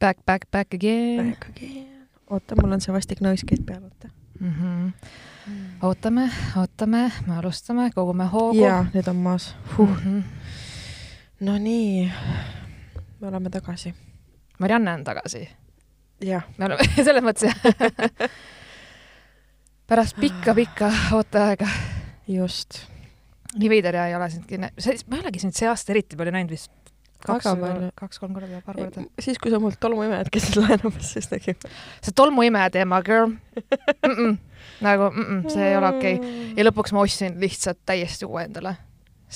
Back, back, back again Back again. oota, mul on see vastik nõuskett peal, oota. mm. -hmm. ootame, ootame, me alustame, kogume hoogu. jaa, nüüd on maas huh.. Mm -hmm. no nii, me oleme tagasi. Marianne on tagasi. jah, me oleme selles mõttes jah. pärast pikka-pikka ooteaega. just. nii veider ja ei ole sind, ma ei olegi sind see aasta eriti palju näinud vist. Kaks kaks-kolm korda, paar korda. siis, kui sa mult tolmuimejad käisid laenamas, siis nägime. see tolmuimeja teema, girl mm. -mm. nagu mm -mm, see ei ole okei okay.. ja lõpuks ma ostsin lihtsalt täiesti uue endale.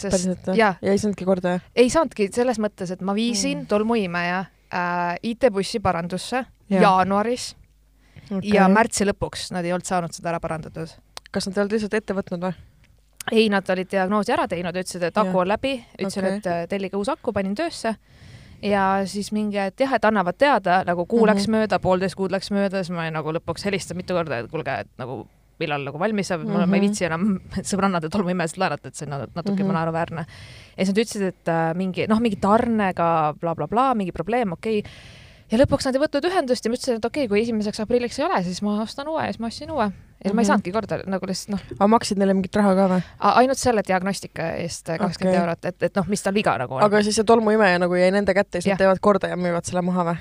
päriselt või? ja ei saanudki korda, jah? ei saanudki selles mõttes, et ma viisin Mm. tolmuimeja äh, IT-bussi parandusse ja. jaanuaris okay. ja märtsi lõpuks nad ei olnud saanud seda ära parandatud. kas nad ei olnud lihtsalt ette võtnud või? ei, nad olid diagnoosi ära teinud, ütlesid, et aku on läbi, ütlesin okay., et äh, tellige uus aku, panin töösse ja siis mingi, et jah, et annavad teada, nagu kuu mm. -hmm. läks mööda, poolteist kuud läks mööda, siis ma nagu lõpuks helistasin mitu korda, et kuulge, et nagu millal nagu valmis saab mm, -hmm. ma ei Mhm. viitsi enam sõbrannade tolmuimesid laenata, et see on natuke mm. -hmm. naeruväärne. ja siis nad ütlesid, et äh, mingi noh, mingi tarnega blablabla bla,, mingi probleem, okei okay. Ja lõpuks nad ei võtnud ühendust ja ma ütlesin, et okei okay,, kui esimeseks aprilliks ei ole, siis ma ostan uue ja siis ma ostsin uue. ja mm -hmm. ma ei Mhm. saanudki korda nagu lihtsalt noh, aga maksid neile mingit raha ka või? ainult selle diagnostika eest kakskümmend Okei. okay. eurot, et, et noh, mis tal viga nagu on. aga siis see tolmuimeja nagu jäi nende kätte ja siis Jah. nad teevad korda ja müüvad selle maha või?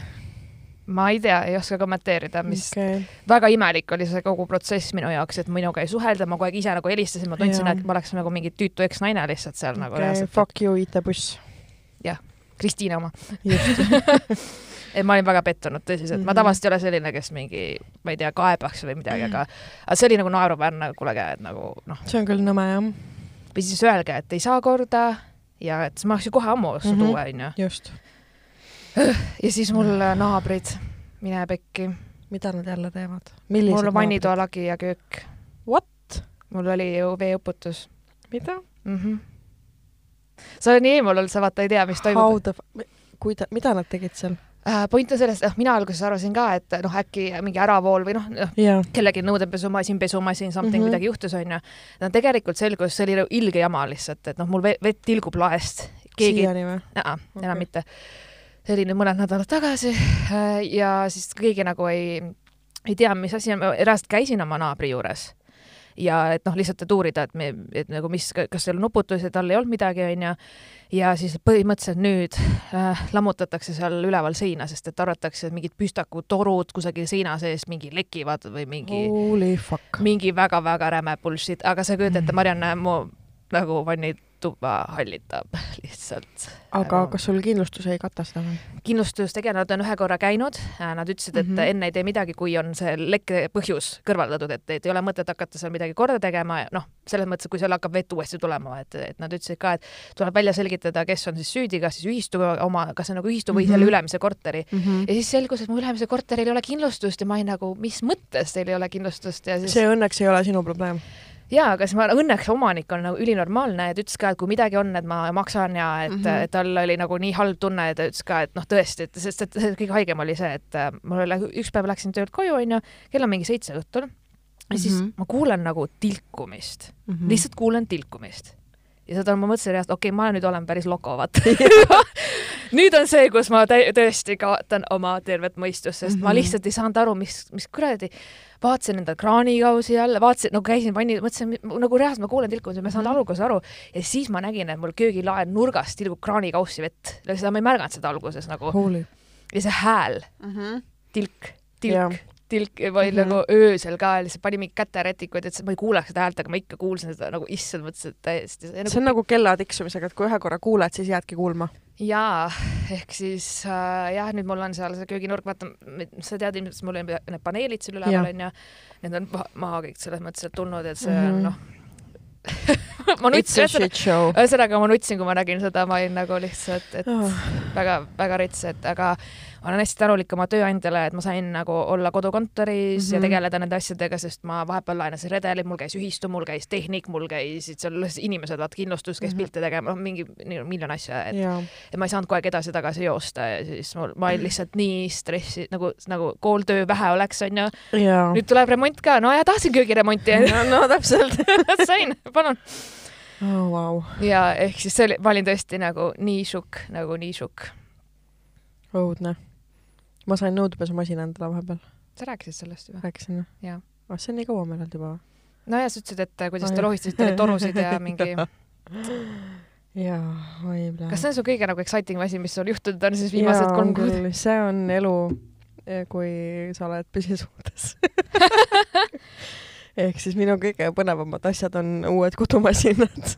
ma ei tea, ei oska kommenteerida, mis okay. väga imelik oli see kogu protsess minu jaoks, et minuga ei suhelda, ma kogu aeg ise nagu helistasin, ma tundsin, et ma oleks nagu mingi tüütu eksnaine lihtsalt seal nagu okei, reaalselt. fuck you, IT-buss. Kristiina oma. just, et ma olin väga pettunud tõsiselt mm, -hmm. ma Mhm. tavaliselt ei ole selline, kes mingi, ma ei tea, kaebaks või midagi, aga, aga see oli nagu naeruväärne, kuulge, et nagu noh, see on küll nõme jah, või siis öelge, et ei saa korda ja et siis ma oleks ju kohe ammu ostnud mm. -hmm. uue, onju. just. ja siis mul naabrid, mine pekki mida nad jälle teevad? mul on vannitoalagi ja köök. What? mul oli ju veeuputus mida? mm. -hmm. sa oled nii eemal olnud, sa vaata ei tea, mis toimub How. the, kuida-, mida nad tegid seal? äh,. point on selles, noh, mina alguses arvasin ka, et noh, äkki mingi äravool või noh noh, jaa, kellegi nõudepesumasin, pesumasin, something mm. -hmm. midagi juhtus, onju. no tegelikult selgus, see oli nagu ilge jama lihtsalt, et noh, mul ve- vett tilgub laest. keegi, enam Okei. mitte. see oli nüüd mõned nädalad tagasi äh, ja siis keegi nagu ei, ei tea, mis asi on, ma reaalselt käisin oma naabri juures ja et noh, lihtsalt, et uurida, et me, et nagu mis, kas seal on nuputusi, tal ei olnud midagi, onju. ja siis põhimõtteliselt nüüd äh, lammutatakse seal üleval seina, sest et arvatakse, et mingid püstakutorud kusagil seina sees mingi lekivad või mingi mingi väga-väga räme bullshit, aga sa kujutad ette, Marianne, mu nagu vannituba hallitab lihtsalt. aga kas sul kindlustus ei kata seda või? kindlustustegijad, nad on ühe korra käinud, nad ütlesid, et mm. -hmm. enne ei tee midagi, kui on see lekke põhjus kõrvaldatud, et, et ei ole mõtet hakata seal midagi korda tegema noh, selles mõttes, et kui seal hakkab vett uuesti tulema, et, et nad ütlesid ka, et tuleb välja selgitada, kes on siis süüdi, kas siis ühistu oma, kas see on nagu ühistu või mm -hmm. selle Mhm. ülemise korteri. ja siis selgus, et mu ülemisel korteril ei ole kindlustust ja ma olin nagu, mis mõttes teil ei ole kindlustust ja siis see õnneks ei ole sinu probleem. jaa, aga siis ma, õnneks omanik on nagu ülinormaalne ja ta ütles ka, et kui midagi on, et ma maksan ja et mm. -hmm. et tal oli nagu nii halb tunne ja ta ütles ka, et noh, tõesti, et sest et kõige haigem oli see, et äh, mul oli, üks päev läksin töölt koju, onju, kell on mingi seitse õhtul ja siis mm. -hmm. ma kuulen nagu tilkumist mm, -hmm. lihtsalt kuulen tilkumist. Ja seda ma mõtlesin reaalselt, okei okay,, ma nüüd olen päris loko, vaata. nüüd on see, kus ma tõesti kaotan oma tervet mõistust, sest mm -hmm. ma Mhm. lihtsalt ei saanud aru, mis, mis kuradi vaatasin enda kraanikausi all, vaatasin, no käisin vanni, mõtlesin nagu reaalselt ma kuulen tilkumisi, ma ei saanud Mhm. alguses aru ja siis ma nägin, et mul köögilae nurgast tilgub kraanikaussi vett, seda ma ei märganud seda alguses nagu ja see hääl, tilk, Jaa. tilk, tilk või mm Mhm. -hmm. nagu öösel ka lihtsalt pani mingi käterätikuid, et ma ei kuuleks seda häält, aga ma ikka kuulsin seda nagu issand, mõtlesin, et täiesti see on nagu kella tiksumisega, et kui ühe korra kuuled, siis jäädki kuulma. jaa, ehk siis äh, jah, nüüd mul on seal see kööginurk, vaata, sa tead ilmselt, et mul on need paneelid seal üleval onju, need on ma- maha kõik selles mõttes, et tulnud, et see Mhm. on noh ma nutsin, ühesõnaga ma nutsin, kui ma nägin seda, ma olin nagu lihtsalt, et Oh. väga-väga rets, et aga olen hästi tänulik oma tööandjale, et ma sain nagu olla kodukontoris mm -hmm. ja Mhm. tegeleda nende asjadega, sest ma vahepeal laenasin redelid, mul käis ühistu, mul käis tehnik, mul käisid seal inimesed, vaat kindlustus käis Mhm. pilte tegema, noh mingi miljon asja, et jaa, ja ma ei saanud kogu aeg edasi-tagasi joosta ja siis mul, ma olin lihtsalt nii stressi, nagu, nagu kooltöö vähe oleks, onju. jaa. nüüd tuleb remont ka, no ja tahtsin köögiremonti no, no täpselt. sain, palun. oh,. Wow. ja ehk siis see oli, ma olin tõesti nagu nii šokk, nagu nii šokk. õudne. Ma sain nõudepesumasina endale vahepeal, sa rääkisid sellest juba? rääkisin või? Jaa. ah,. see on nii kaua meil olnud juba. no ja sa ütlesid, et äh, kuidas Oi. te lohistasite neid torusid ja mingi, jaa, oi plee. kas see on su kõige nagu exciting asi, mis sul juhtunud on siis viimased kolm kuud? see on elu, kui sa oled püsisuhtes ehk siis minu kõige põnevamad asjad on uued kodumasinad.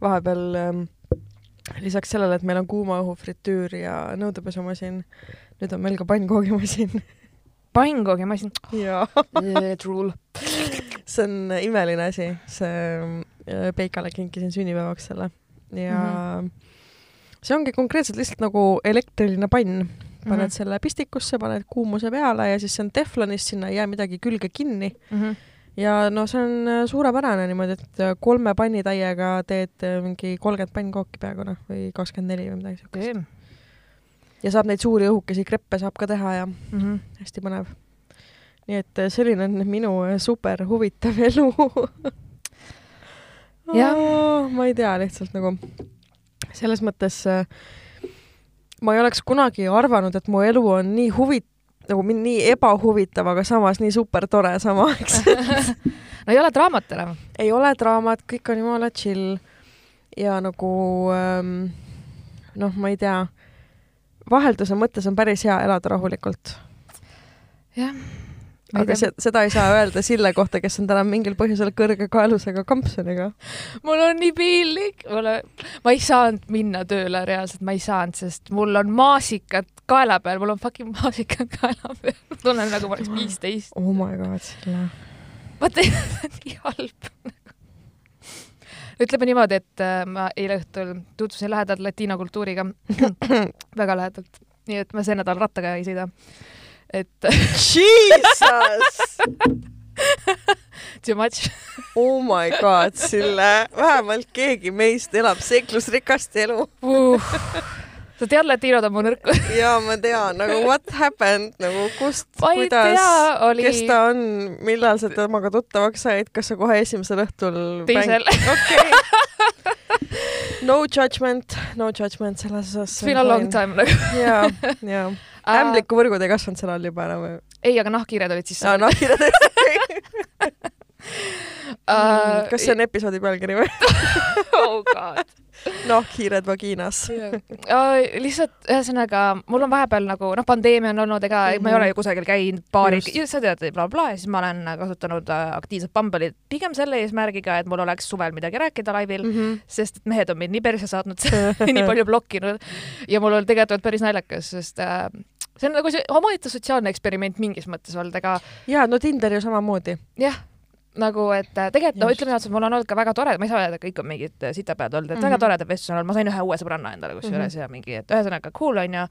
vahepeal ähm, lisaks sellele, et meil on kuuma õhu fritüür ja nõudepesumasin, nüüd on meil ka pannkoogimasin pannkoogimasin. ja Drool. see on imeline asi, see äh, Peikale kinkisin sünnipäevaks selle ja mm -hmm. see ongi konkreetselt lihtsalt nagu elektriline pann, paned mm -hmm. selle pistikusse, paned kuumuse peale ja siis see on teflonist, sinna ei jää midagi külge kinni Mhm. ja no see on äh, suurepärane niimoodi, et äh, kolme pannitäiega teed mingi kolmkümmend pannkooki peaaegu noh, või kakskümmend neli või midagi siukest. Ja saab neid suuri õhukesi kreppe saab ka teha ja Mhm. hästi põnev. nii et äh, selline on minu äh, super huvitav elu Jah. ma ei tea, lihtsalt nagu selles mõttes äh, ma ei oleks kunagi arvanud, et mu elu on nii huvit-, nagu min- nii ebahuvitav, aga samas nii super tore samaaegselt. no ei ole draamat enam. ei ole draamat, kõik on jumala chill ja nagu ähm, noh, ma ei tea, vahelduse mõttes on päris hea elada rahulikult jah. aga se seda ei saa öelda Sille kohta, kes on täna mingil põhjusel kõrge kaalusega kampsuniga. mul on nii piinlik, mul on, ma ei saanud minna tööle reaalselt, ma ei saanud, sest mul on maasikad kaela peal, mul on fucking maasikad kaela peal, tunnen nagu ma oleks viisteist. oh my god, Sille. vaata, nii halb. Ütleme niimoodi, et äh, ma eile õhtul tutvusin lähedalt latino kultuuriga, väga lähedalt, nii et ma see nädal rattaga ei sõida. et Jesus! too much. oh my god, Sille, vähemalt keegi meist elab seiklusrikast elu. Uh. Sa tead, latinod on mu nõrkus. ja ma tean nagu what happened nagu kust, kuidas,, oli kes ta on, millal sa temaga tuttavaks said, kas sa kohe esimesel õhtul teisel. okei. no judgment, no judgment selles osas. It's been a long time nagu. ja, ja ämblikuvõrgud ei kasvanud sel ajal juba enam ei, aga nahkhiired olid sisse aa, nahkhiired Uh, kas see on episoodi pealkiri või? oh god. nahkhiired vagiinas. lihtsalt ühesõnaga, mul on vahepeal nagu noh, pandeemia on olnud, ega mm -hmm. ma ei ole ju kusagil käinud baari, sa tead blablabla bla, ja siis ma olen kasutanud äh, aktiivselt Bumble'it pigem selle eesmärgiga, et mul oleks suvel midagi rääkida laivil mm, -hmm. sest et mehed on mind nii perse saatnud nii palju blokkinud ja mul on tegelikult päris naljakas, sest äh, see on nagu see omaette sotsiaalne eksperiment mingis mõttes olnud, aga ja no Tinder ju samamoodi. jah, nagu et äh, tegelikult no ütleme ausalt, mul on olnud ka väga tore, ma ei saa öelda, kõik on mingid äh, sitapead olnud, et mm -hmm. väga toredad vestlused on olnud, ma sain ühe uue sõbranna endale kusjuures mm -hmm. ja mingi, et ühesõnaga cool onju.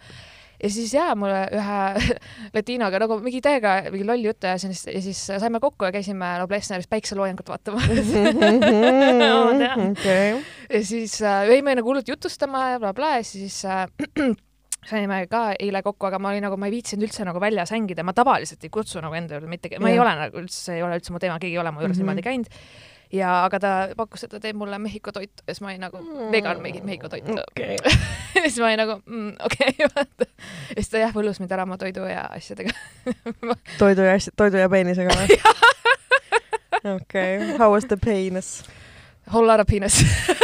ja siis jaa, mulle ühe latinoga nagu mingi täiega mingi lolli juttu ja siis, ja siis saime kokku ja käisime Noblessneris päikseloojangut vaatama okei. ja siis äh, jäime nagu hullult jutustama ja blablabla ja siis äh, saime ka eile kokku, aga ma olin nagu, ma ei viitsinud üldse nagu väljas hängida, ma tavaliselt ei kutsu nagu enda juurde mitte, ma ei ole nagu üldse, ei ole üldse mu teema, keegi ei ole mu juures Mhm. niimoodi käinud. ja, aga ta pakkus, et ta teeb mulle Mehhiko toitu ja siis ma olin nagu Mm. vegan Mehhiko toitu ja siis ma olin nagu mm, okei okay,, vaata. ja siis ta jah, võllus mind ära oma toidu ja asjadega. toidu ja asja, toidu ja peenisega või? okei, how was the penis? Whole lot of penis.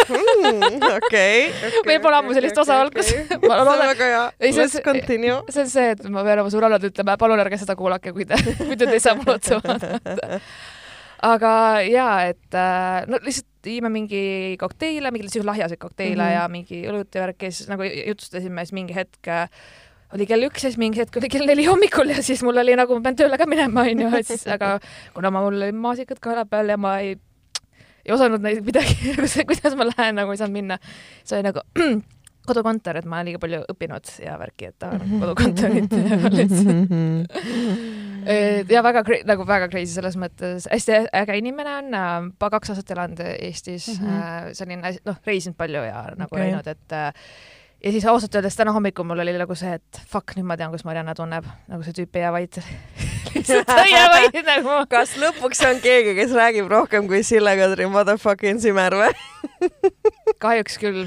Mm, okei. Meil pole ammu sellist osa olnud, kus- ma ma loodan- loodan. väga hea. See- Let's continue. see on see, et ma pean oma sõbrannale ütlema, palun ärge seda kuulake, kui te, muidu te ei saa mulle otsa vaadata. aga jaa, et äh, no lihtsalt jõime mingi kokteile, mingeid siukseid lahjaseid kokteile mm. -hmm. ja mingi õlut ja värki ja siis nagu jutustasime, siis mingi hetk äh, oli kell üks ja siis mingi hetk oli kell neli hommikul ja siis mul oli nagu, ma pean tööle ka minema, onju, et siis, aga kuna ma, mul olid maasikad kaela peal ja ma ei, ei osanud neid midagi, kuidas ma lähen, nagu ei saanud minna, siis oli nagu kodukontor, et ma olen liiga palju õppinud ja värki, et tahan Mhm. kodukontorit ja väga nagu väga crazy selles mõttes, hästi äge inimene on, äh, kaks aastat elanud Eestis mm. -hmm. selline noh, reisinud palju ja nagu okay. käinud, et äh, ja siis ausalt öeldes täna hommikul mul oli nagu see, et fuck, nüüd ma tean, kus Marianne tunneb, nagu see tüüp ei jää vait. lihtsalt ei jää vait nagu. kas lõpuks on keegi, kes räägib rohkem kui Sille Kadri motherfucking või? kahjuks küll.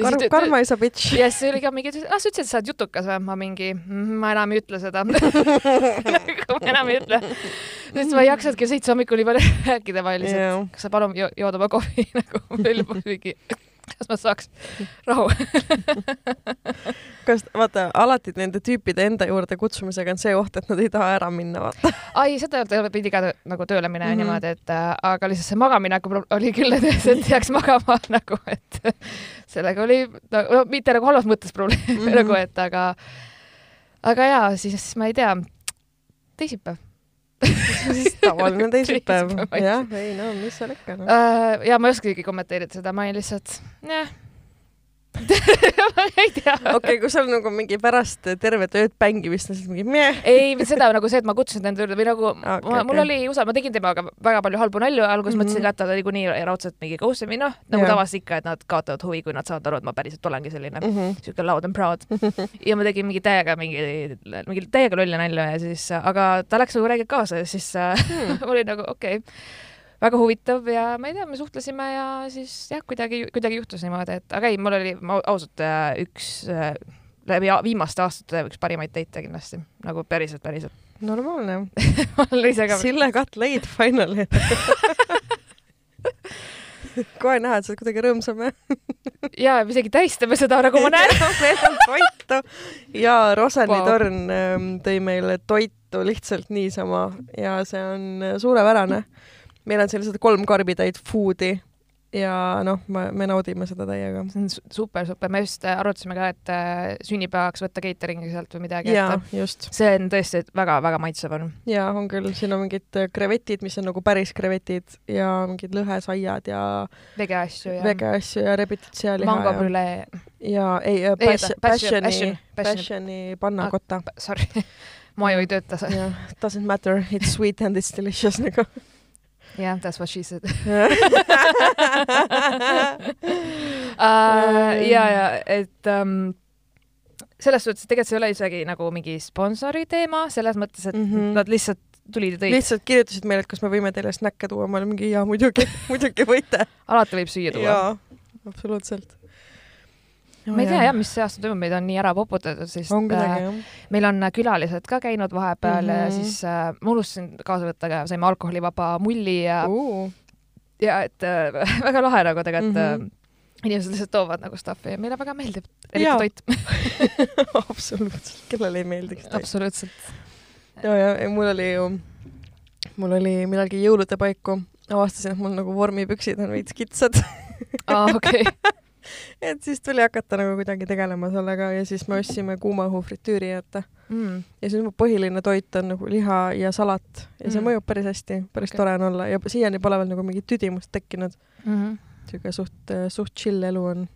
Kar-, karma is a bitch. ja siis oli ka mingi, ah sa ütlesid, et sa oled jutukas või? ma mingi, ma enam ei ütle seda. nagu ma enam ei ütle. sest ma ei jaksanudki seitse hommikul nii palju rääkida, ma lihtsalt Jaa. kas sa palun jo jood oma kohvi nagu veel mingi, kas ma saaks rahu. kas, vaata, alati nende tüüpide enda juurde kutsumisega on see oht, et nad ei taha ära minna, vaata. ai, seda ei olnud, pidi ka nagu tööle minema mm. -hmm. niimoodi, et äh, aga lihtsalt see magamineku pro- oli küll, et, jääks magama nagu, et sellega oli no,, no mitte nagu halvas mõttes probleem mm. -hmm. nagu, et aga, aga jaa, siis ma ei tea, teisipäev tavaline teisipäev jah, ei no mis seal ikka noh. uh,. ja ma ei oskagi kommenteerida seda, ma olin lihtsalt, jah. ma ei tea okei, kui seal nagu mingi pärast tervet ööd pängimist on siis mingi meh. ei, seda nagu see, et ma kutsusin ta enda juurde või nagu okay, mul okei. oli usa-, ma tegin temaga väga palju halbu nalju, alguses mm. -hmm. mõtlesin ka, et ta niikuinii raudselt mingi ghost ib, noh, nagu Jaa. tavaliselt ikka, et nad kaotavad huvi, kui nad saavad aru, et ma päriselt olengi selline mm. -hmm. siuke loud and proud. ja ma tegin mingi täiega mingi, mingi täiega lolli nalja ja siis, aga ta läks nagu räigelt kaasa ja siis äh, Hmm. mul oli nagu okei okay. Väga huvitav ja ma ei tea, me suhtlesime ja siis jah, kuidagi, kuidagi juhtus niimoodi, et aga ei, mul oli ma ausalt äh, üks äh, läbi viimaste aastate üks parimaid teite kindlasti, nagu päriselt, päriselt. normaalne. Sille got laid finally. kohe näha, et sa oled kuidagi rõõmsam ja me isegi tähistame seda, nagu ma näen. meil on toitu ja Roseni torn ähm, tõi meile toitu lihtsalt niisama ja see on suurepärane. Meil on sellised kolm karbitäit food'i ja noh, me naudime seda täiega. see on su- super, super, me just arutasime ka, et äh, sünnipäevaks võtta catering'i sealt või midagi, ja et just see on tõesti väga-väga maitsev on. ja on küll, siin on mingid äh, krevetid, mis on nagu päris krevetid ja mingid lõhesaiad ja vege asju ja vegeasju ja rebitud sealiha mango ja, brülee, ja ei äh, passioni passion-, passion- passioni pannakotta. sorry, maju ei tööta. jah, doesn't matter, it's sweet and it's delicious nagu. jah, that's what she said uh,. ja, ja et um, selles suhtes, et tegelikult see ei ole isegi nagu mingi sponsori teema, selles mõttes, et mm. -hmm. nad lihtsalt tulid ja tõid. lihtsalt kirjutasid meile, et kas me võime teile snäkke tuua, ma olin mingi jaa, muidugi, muidugi võite. alati võib süüa tuua. jaa, absoluutselt. Ma ei tea jah, mis see aasta toimub, meid on nii ära poputatud, sest on kuidagi äh, meil on külalised ka käinud vahepeal mm -hmm. ja siis äh, ma unustasin kaasa võtta ka, saime alkoholivaba mulli ja uh., ja et äh, väga lahe nagu tegelikult mm. -hmm. inimesed lihtsalt toovad nagu stuff'i ja meile väga meeldib, eriti toit. absoluutselt, kellele ei meeldiks toit. absoluutselt. ja, ja mul oli ju, mul oli millalgi jõulude paiku, avastasin, et mul nagu vormipüksid on veits kitsad. aa, okei. et siis tuli hakata nagu kuidagi tegelema sellega ja siis me ostsime kuuma õhu fritüüri ette. Mm. ja siis mu põhiline toit on nagu liha ja salat ja see Mm. mõjub päris hästi, päris Okei. tore on olla ja siiani pole veel nagu mingit tüdimust tekkinud. Mm -hmm. siuke suht, suht chill elu on.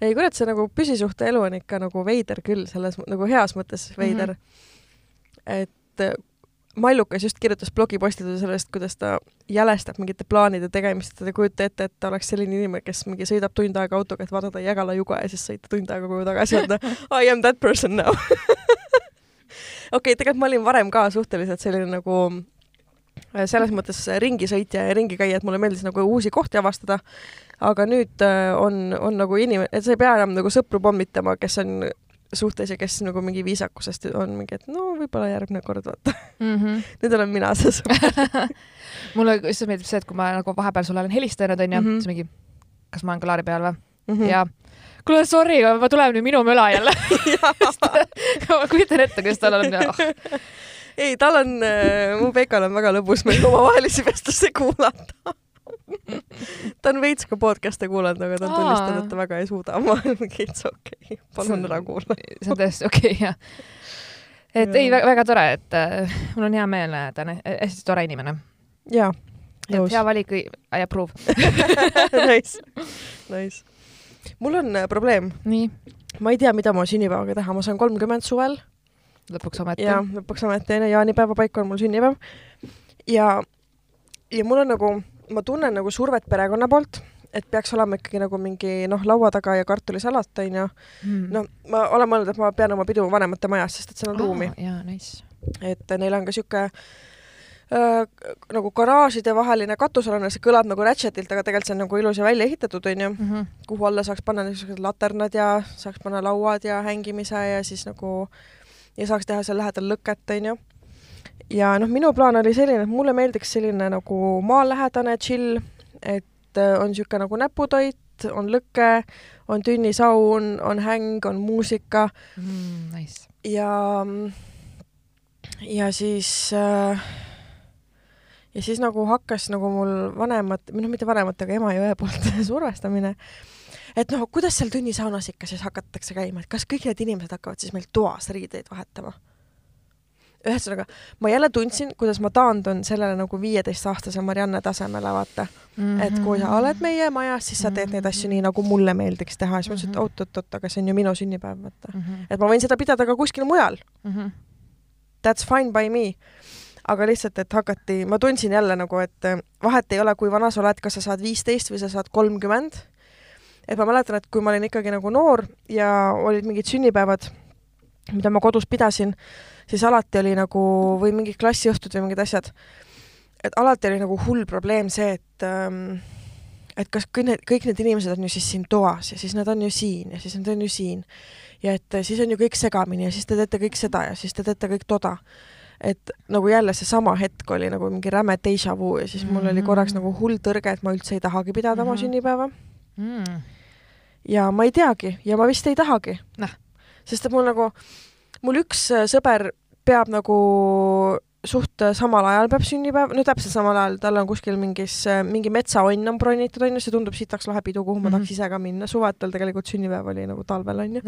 ei kurat, see nagu püsisuhte elu on ikka nagu veider küll, selles nagu heas mõttes veider mm. -hmm. et Mallukas just kirjutas blogipostituse sellest, kuidas ta jälestab mingite plaanide tegemist, ta ei kujuta ette, et ta oleks selline inimene, kes mingi sõidab tund aega autoga, et vaadata Jägala juga ja siis sõita tund aega koju tagasi öelda I am that person now. okei okay,, tegelikult ma olin varem ka suhteliselt selline nagu äh, selles mõttes ringisõitja ja ringi käia, et mulle meeldis nagu uusi kohti avastada. aga nüüd äh, on, on nagu inimene, et sa ei pea enam nagu sõpru pommitama, kes on suhtes ja kes nagu mingi viisakusest on mingi, et no võib-olla järgmine kord vaata. Mm -hmm. nüüd olen mina see sõber. mulle issand meeldib see, et kui ma nagu vahepeal sulle olen helistanud, onju mm. -hmm. siis mingi, kas ma olen klaari peal või mm? -hmm. ja kuule, sorry, aga tuleb nüüd minu möla jälle. ma kujutan ette, kuidas tal on oh. ei, tal on äh,, mu Peikal on väga lõbus meil omavahelisi vestlusi kuulata. ta on veits ka podcast'e kuulanud, aga ta on tunnistanud, et ta väga ei suuda. ma olen mingi, it's okei okay., palun ära kuula. see on täiesti okei okay,, jah. et ei, väga tore, et äh, mul on hea meel, ta on hästi tore inimene. jaa, nõus. hea valik, I approve. Nice, nice. mul on äh, probleem, nii, ma ei tea, mida ma sünnipäevaga teha, ma saan kolmkümmend suvel lõpuks ometi. ja lõpuks ometi onju, jaanipäeva paiku on mul sünnipäev. ja, ja mul on nagu, ma tunnen nagu survet perekonna poolt, et peaks olema ikkagi nagu mingi noh, laua taga ja kartulisalat onju. mm. noh, ma olen mõelnud, et ma pean oma pidu vanemate majas, sest et seal on ruumi. jaa, nice. et neil on ka sihuke äh, nagu garaažide vaheline katusealune, see kõlab nagu Ratchetilt, aga tegelikult see on nagu ilusti välja ehitatud, onju mm. -hmm. kuhu alla saaks panna niisugused laternad ja saaks panna lauad ja hängimise ja siis nagu ja saaks teha seal lähedal lõket, onju. Ja noh, minu plaan oli selline, et mulle meeldiks selline nagu maalähedane chill, et äh, on niisugune nagu näputoit, on lõke, on tünnisaun, on häng, on muusika mm,. Nice. ja ja siis äh, ja siis nagu hakkas nagu mul vanemad, või noh, mitte vanemate, aga ema ja õe poolt survestamine, et noh, kuidas seal tunnisaunas ikka siis hakatakse käima, et kas kõik need inimesed hakkavad siis meil toas riideid vahetama? Ühesõnaga, ma jälle tundsin, kuidas ma taandun sellele nagu viieteistaastase Marianne tasemele, vaata mm. -hmm. et kui sa oled meie majas, siis sa teed neid asju nii, nagu mulle meeldiks teha, siis ma ütlesin, et oot-oot-oot, aga see on ju minu sünnipäev, vaata mm. -hmm. et ma võin seda pidada ka kuskil mujal Mm -hmm. that's fine by me. aga lihtsalt, et hakati, ma tundsin jälle nagu, et äh, vahet ei ole, kui vana sa oled, kas sa saad viisteist või sa saad kolmkümmend. et ma mäletan, et kui ma olin ikkagi nagu noor ja olid mingid sünnipäevad, mida ma kodus pidasin, siis alati oli nagu, või mingid klassiõhtud või mingid asjad, et alati oli nagu hull probleem see, et ähm, et kas kõik need, kõik need inimesed on ju siis siin toas ja siis nad on ju siin ja siis nad on ju siin ja et äh, siis on ju kõik segamini ja siis te teete kõik seda ja siis te teete kõik toda et nagu jälle seesama hetk oli nagu mingi räme déjà vu ja siis mul oli korraks nagu hull tõrge, et ma üldse ei tahagi pidada oma Mhm. sünnipäeva Mm. ja ma ei teagi ja ma vist ei tahagi Noh.. sest et mul nagu, mul üks äh, sõber peab nagu suht äh, samal ajal peab sünnipäev, no täpselt samal ajal, tal on kuskil mingis, mingi metsaonn on bronnitud onju, see tundub sitaks lahe pidu, kuhu ma Mhm. tahaks ise ka minna, suvetel tegelikult sünnipäev oli nagu talvel onju.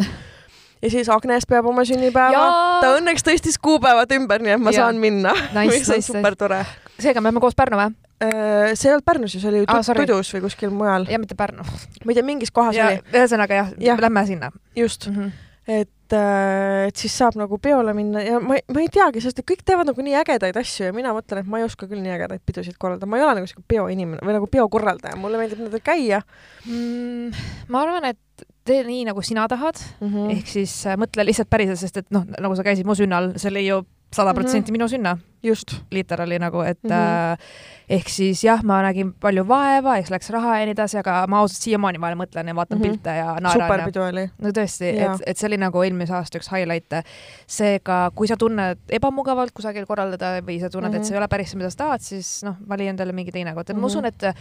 ja siis Agnes peab oma sünnipäeva, ta õnneks tõstis kuupäevad ümber, nii et ma Jaa. saan minna, Nice, mis on nice, super tore. seega me oleme koos Pärnu või? see ei olnud Pärnus ju, see oli ju sorry. Tudus või kuskil mujal, ja mitte Pärnu. ma ei tea, mingis kohas ja oli, ühesõnaga Jah. ja., lähme sinna just, mm. -hmm. et, et siis saab nagu peole minna ja ma, ma ei teagi, sest et kõik teevad nagu nii ägedaid asju ja mina mõtlen, et ma ei oska küll nii ägedaid pidusid korraldada, ma ei ole nagu siuke peoinimene või nagu peokorraldaja, mulle meeldib nendel käia mm,. ma arvan, et tee nii, nagu sina tahad mm., -hmm. ehk siis äh, mõtle lihtsalt päriselt, sest et noh, nagu sa käisid mu sünnal, see oli ju sada protsenti minu sünna, just, literaali nagu, et mm Mhm. -hmm. äh, ehk siis jah, ma nägin palju vaeva, eks läks raha ja nii edasi, aga ma ausalt siiamaani vahel mõtlen ja vaatan mm Mhm. -hmm. pilte ja naeran superpidu oli. no tõesti, et, et see oli nagu eelmise aasta üks highlight'e. seega, kui sa tunned ebamugavalt kusagil korraldada või sa tunned mm, -hmm. Mhm. et see ei ole päris see, mida sa tahad, siis noh, vali endale mingi teine koht, et mm -hmm. ma Mhm. usun, et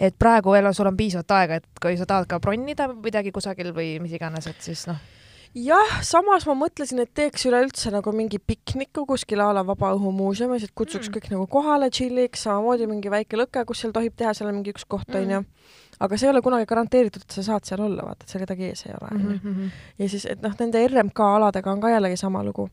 et praegu veel sul on piisavalt aega, et kui sa tahad ka bronnida midagi kusagil või mis iganes, et siis noh, jah, samas ma mõtlesin, et teeks üleüldse nagu mingi pikniku kuskil a la Vabaõhumuuseumis, et kutsuks Mm. mm. kõik nagu kohale chilliks, samamoodi mingi väike lõke, kus seal tohib teha, seal on mingi üks koht Mm. onju. aga see ei ole kunagi garanteeritud, et sa saad seal olla, vaata, et seal kedagi ees ei ole onju mm. -hmm. ja siis, et noh, nende RMK aladega on ka jällegi sama lugu.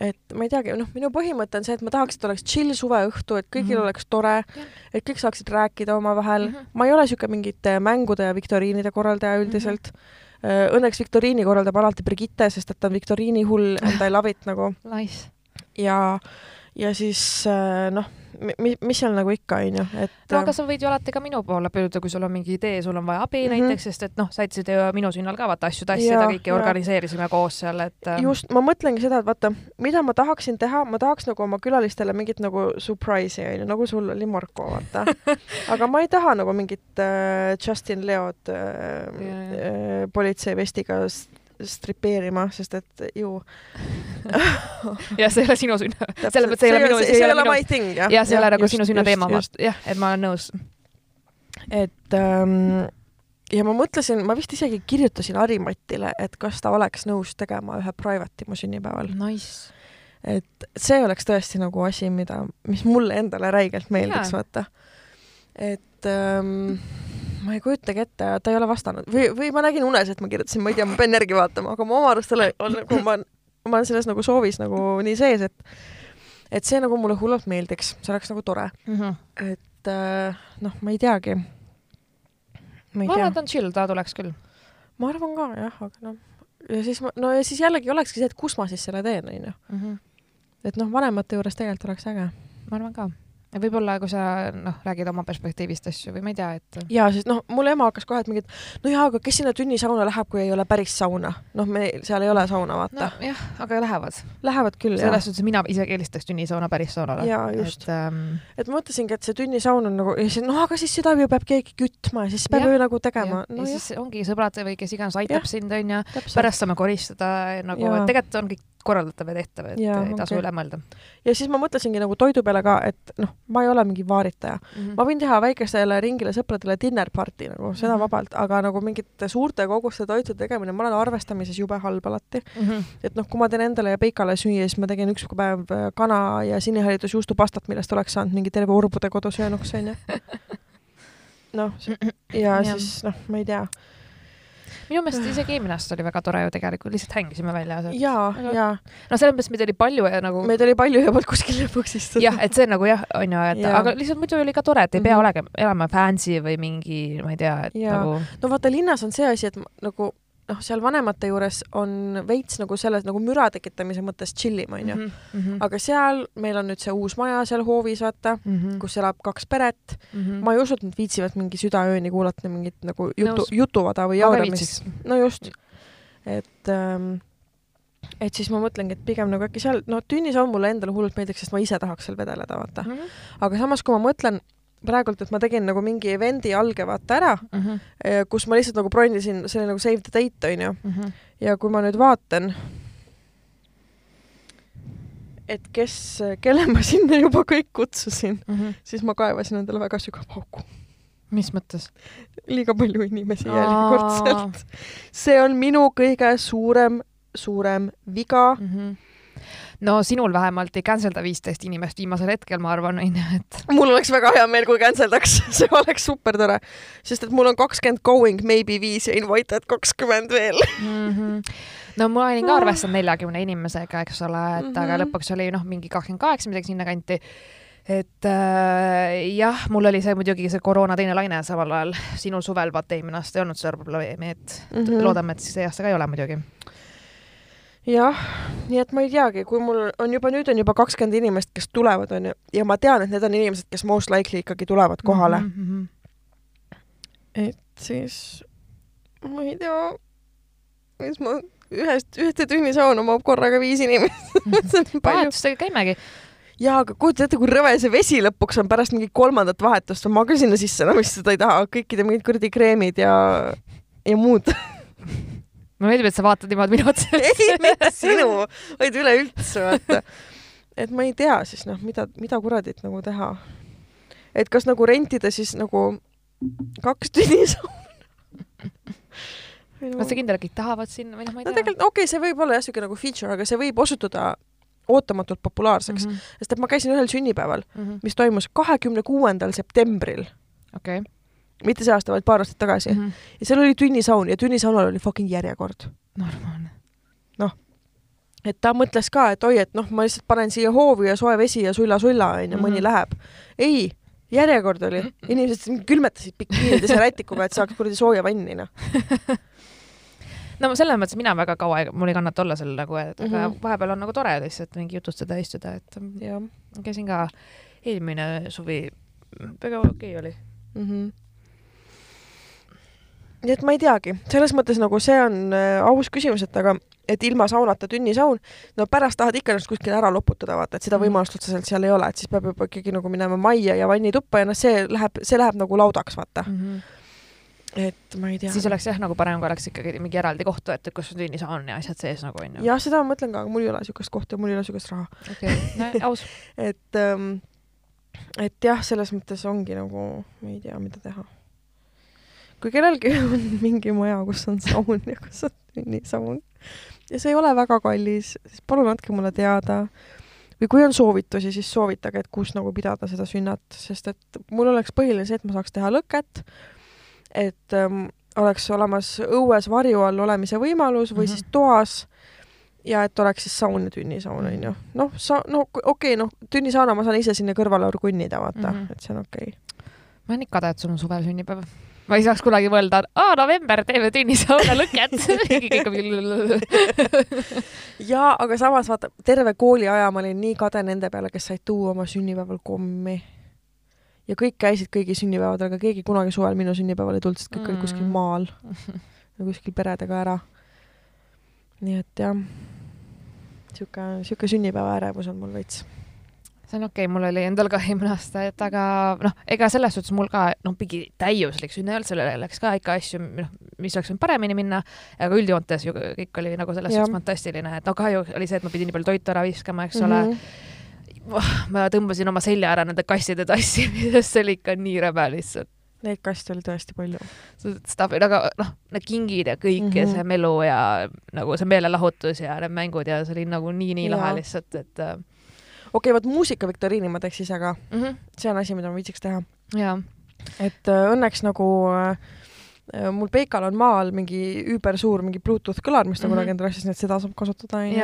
et ma ei teagi, noh, minu põhimõte on see, et ma tahaks, et oleks chill suveõhtu, et kõigil mm. -hmm. oleks tore et kõik saaksid rääkida omavahel mm. -hmm. ma ei ole niisugune mingite mängude ja viktoriinide korraldaja üldiselt mm. -hmm. Õnneks viktoriini korraldab alati Brigitte, sest et ta on viktoriini hull and I love it nagu. Ja, ja siis äh, noh, mi-, mis seal nagu ikka onju, et no aga sa võid ju alati ka minu poole pöörduda, kui sul on mingi idee, sul on vaja abi mm. -hmm. näiteks, sest et noh, sa aitasid ju minu sünnal ka vaata asju tassida, kõike organiseerisime koos seal, et äh, just, ma mõtlengi seda, et vaata, mida ma tahaksin teha, ma tahaks nagu oma külalistele mingit nagu surprise'i onju, nagu sul oli Marko, vaata. aga ma ei taha nagu mingit äh, Justin Leod äh, äh, politseivestiga stripeerima, sest et ju. ja see ei ole sinu sünn. selles mõttes see ei ole minu, see ei ole my thing jah. jah, see ei ole nagu sinu sünna teema, jah, et ma olen nõus. et ähm, ja ma mõtlesin, ma vist isegi kirjutasin Harimatile, et kas ta oleks nõus tegema ühe private'i mu sünnipäeval. Nice. et see oleks tõesti nagu asi, mida, mis mulle endale räigelt meeldiks, Jaa. vaata. et ähm, ma ei kujutagi ette, ta ei ole vastanud või, või ma nägin unes, et ma kirjutasin, ma ei tea, ma pean järgi vaatama, aga mu oma arust ole- on nagu ma, ma olen selles nagu soovis nagu nii sees, et et see nagu mulle hullult meeldiks, see oleks nagu tore, Mhm. et äh, noh, ma ei teagi. ma ma arvan, et on chill, ta tuleks küll. ma arvan ka jah, aga noh, ja siis ma, no ja siis jällegi olekski see, et kus ma siis selle teen, onju. et noh, vanemate juures tegelikult oleks äge. ma arvan ka. Võib-olla, kui sa noh, räägid oma perspektiivist asju või ma ei tea, et ja sest noh, mul ema hakkas kohe, et mingid, no jaa, aga kes sinna tünnisauna läheb, kui ei ole päris sauna. noh, me, seal ei ole sauna, vaata no,. jah, aga lähevad. Lähevad küll, jah. selles suhtes mina isegi eelistaks tünnisauna päris saunale. jaa, just. et, ähm... et ma mõtlesingi, et see tünnisaun on nagu, noh, aga siis seda ju peab keegi kütma ja siis peab ju nagu tegema. No, ja jah. siis ongi sõbrad või kes iganes aitab ja, sind, onju. pärast saame koristada nagu, tegelikult on kõik korraldatav ja tehtav, et ja, ei tasu okay. üle mõelda. ja siis ma mõtlesingi nagu toidu peale ka, et noh, ma ei ole mingi vaaritaja mm. -hmm. ma võin teha väikestele ringile sõpradele dinner party nagu, seda mm -hmm. vabalt, aga nagu mingite suurte koguste toitu tegemine, ma olen arvestamises jube halb alati mm. -hmm. et noh, kui ma teen endale ja Peikale süüa, siis ma tegin üks päev äh, kana ja siniharidusjuustupastat, millest oleks saanud mingi terve urbude kodusöönuks, onju. noh, ja siis noh, ma ei tea minu meelest isegi eelmine aasta oli väga tore ju tegelikult, lihtsalt hängisime väljas. jaa, jaa. no selles mõttes meid oli palju ja nagu. meid oli palju ja polnud kuskil lõpuks istuda. jah, et see nagu jah, on ju, et ja. aga lihtsalt muidu oli ka tore, et ei pea mm -hmm. olema, elama fancy või mingi, ma ei tea, et ja. nagu. no vaata, linnas on see asi, et nagu noh, seal vanemate juures on veits nagu selles nagu müra tekitamise mõttes chill im, onju. Mhm, mhm. aga seal meil on nüüd see uus maja seal hoovis, vaata mm, -hmm. kus elab kaks peret mm. -hmm. ma ei usu, et nad viitsivad mingi südaööni kuulata mingit nagu jutu, jutuvada või jauramist. no just. et ähm, et siis ma mõtlengi, et pigem nagu äkki seal, no tünnis on mulle endale hullult meeldiks, sest ma ise tahaks seal vedeleda, vaata mm. -hmm. aga samas, kui ma mõtlen praegult, et ma tegin nagu mingi event'i alge vaata ära mm, -hmm. kus ma lihtsalt nagu bronnisin, see oli nagu save the date onju mm. -hmm. ja kui ma nüüd vaatan, et kes, kelle ma sinna juba kõik kutsusin mm, -hmm. siis ma kaevasin endale väga sügava auku. mis mõttes? liiga palju inimesi järjekordselt. see on minu kõige suurem, suurem viga mm. -hmm no sinul vähemalt ei cancel da viisteist inimest viimasel hetkel, ma arvan, onju, et. mul oleks väga hea meel, kui cancel daks see oleks super tore, sest et mul on kakskümmend going, maybe viis ja invited kakskümmend veel mm. -hmm no ma olin ka arvestanud neljakümne inimesega, eks ole, et mm -hmm. aga lõpuks oli noh, mingi kakskümmend kaheksa midagi sinnakanti et äh, jah, mul oli see muidugi see koroona teine laine samal ajal, sinul suvel vaata eelmine aasta ei olnud seda probleemi, et mm -hmm. loodame, et siis see aasta ka ei ole muidugi jah, nii et ma ei teagi, kui mul on juba nüüd on juba kakskümmend inimest, kes tulevad, onju, ja ma tean, et need on inimesed, kes most likely ikkagi tulevad kohale mm. -hmm. et siis ma ei tea, siis ma ühest, ühte tünnisauna mahub korraga viis inimest vahetustega käimegi. jaa, aga kujuta ette, kui rõve see vesi lõpuks on pärast mingit kolmandat vahetust, ma ka sinna sisse enam istuda ei taha, kõikide mingid kuradi kreemid ja, ja muud mulle meeldib, et sa vaatad niimoodi minu otsa. ei, mitte sinu, vaid üleüldse, vaata. et ma ei tea siis noh, mida, mida kuradit nagu teha. et kas nagu rentida siis nagu kaks tünnisauna no.. kas sa kindel, et kõik tahavad sinna või noh, ma ei tea. no tegelikult okei okay,, see võib olla jah, niisugune nagu feature, aga see võib osutuda ootamatult populaarseks mm, -hmm. sest et ma käisin ühel sünnipäeval mm, -hmm. mis toimus kahekümne kuuendal septembril. okei okay mitte see aasta, vaid paar aastat tagasi mm. -hmm. ja seal oli tünnisaun ja tünnisaunal oli fucking järjekord. normaalne. noh, et ta mõtles ka, et oi, et noh, ma lihtsalt panen siia hoovi ja soe vesi ja sulla-sulla onju, mõni mhm. läheb. ei, järjekord oli, inimesed külmetasid bikiinides ja rätikuga, et saaks kuradi sooja vanni noh no selles mõttes mina väga kaua, mul ei kannata olla seal nagu, et mm -hmm. vahepeal on nagu tore lihtsalt mingi jutustada istuda, et ja. käisin ka eelmine suvi, väga okei okay oli mm. -hmm nii et ma ei teagi, selles mõttes nagu see on äh, aus küsimus, et aga et ilma saunata tünnisaun, no pärast tahad ikka ennast kuskile ära loputada, vaata, et seda mhm. võimalust otseselt seal ei ole, et siis peab juba ikkagi nagu minema majja ja vannituppa ja noh, see läheb, see läheb nagu laudaks, vaata mm. -hmm et ma ei tea. siis oleks jah, nagu parem, kui oleks ikkagi mingi eraldi koht võetud, kus on tünnisaun ja asjad sees nagu onju. jah, seda ma mõtlen ka, aga mul ei ole siukest kohta ja mul ei ole siukest raha. okei okay., aus et ähm,, et jah, selles mõttes ongi nagu, ma ei tea, mida teha kui kellelgi on mingi maja, kus on saun ja kus on tünnisaun ja see ei ole väga kallis, siis palun andke mulle teada. või kui on soovitusi, siis soovitage, et kus nagu pidada seda sünnat, sest et mul oleks põhiline see, et ma saaks teha lõket, et ähm, oleks olemas õues varju all olemise võimalus või mm -hmm. siis toas ja et oleks siis saun ja tünnisaun onju. noh, sa, no okei okay,, noh, tünnisauna ma saan ise sinna kõrvale orgunnida, vaata mm, -hmm. et see on okei okay. ma olen ikka kade, et sul on suvel sünnipäev ma ei saaks kunagi mõelda, aa november, teeme tünnisauna lõket jaa, aga samas vaata, terve kooliaja ma olin nii kade nende peale, kes said tuua oma sünnipäeval kommi ja kõik käisid kõigi sünnipäevadel, aga keegi kunagi suvel minu sünnipäeval ei tulnud, sest kõik mm. olid kuskil Mm. maal ja kuskil peredega ära. nii et jah, sihuke, sihuke sünnipäeva ärevus on mul veits. See on okei okay,, mul oli endal ka eelmine aasta, et aga noh, ega selles suhtes mul ka noh, mingi täiuslik sünni ei olnud, sellele läks ka ikka asju, noh, mis oleks võinud paremini minna, aga üldjoontes ju kõik oli nagu selles suhtes fantastiline, et no kahju oli see, et ma pidin nii palju toitu ära viskama, eks ole Mhm. mm. -hmm. ma tõmbasin oma selja ära nende kasside tassimisest, see oli ikka nii räme lihtsalt. Neid kaste oli tõesti palju. Stuff'i, aga noh, need kingid ja kõik mm -hmm. ja Mhm. see melu ja nagu see meelelahutus ja need mängud ja see oli nagu nii-nii lahe lihtsalt, et äh, okei okay,, vot muusikaviktoriini ma teeks ise ka, mm -hmm. see on asi, mida ma viitsiks teha. et äh, õnneks nagu äh, mul Peikal on maal mingi üübersuur mingi Bluetooth kõlar, mis ta kunagi endale ostis, nii et seda saab kasutada onju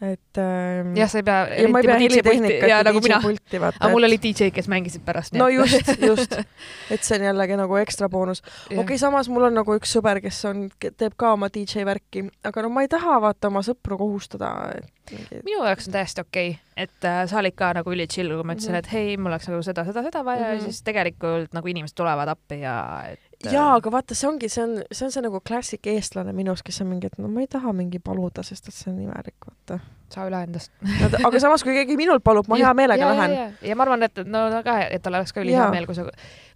et äh, jah, sa ei pea. ja ma ei pea helitehnikat ja nagu mina, aga mul oli DJ, kes mängisid pärast. no just, just, et see on jällegi nagu ekstra boonus. okei okay,, samas mul on nagu üks sõber, kes on, teeb ka oma DJ värki, aga no ma ei taha vaata oma sõpru kohustada, et minu jaoks on täiesti okei okay,, et äh, sa olid ka nagu üli chill, kui ma ütlesin mm, Mhm. -hmm. et hei, mul oleks nagu seda, seda, seda vaja mm, -hmm. Mhm. ja siis tegelikult nagu inimesed tulevad appi ja et äh, jaa, aga vaata, see ongi, see on, see on see nagu klassik eestlane minus, kes on mingi, et no ma ei taha mingi paluda, sest et see on imelik, vaata. saa üle endast. aga samas, kui keegi minult palub, ma hea meelega lähen. ja, ja ma arvan, et no no ka, et tal oleks ka ülihea meel, kui sa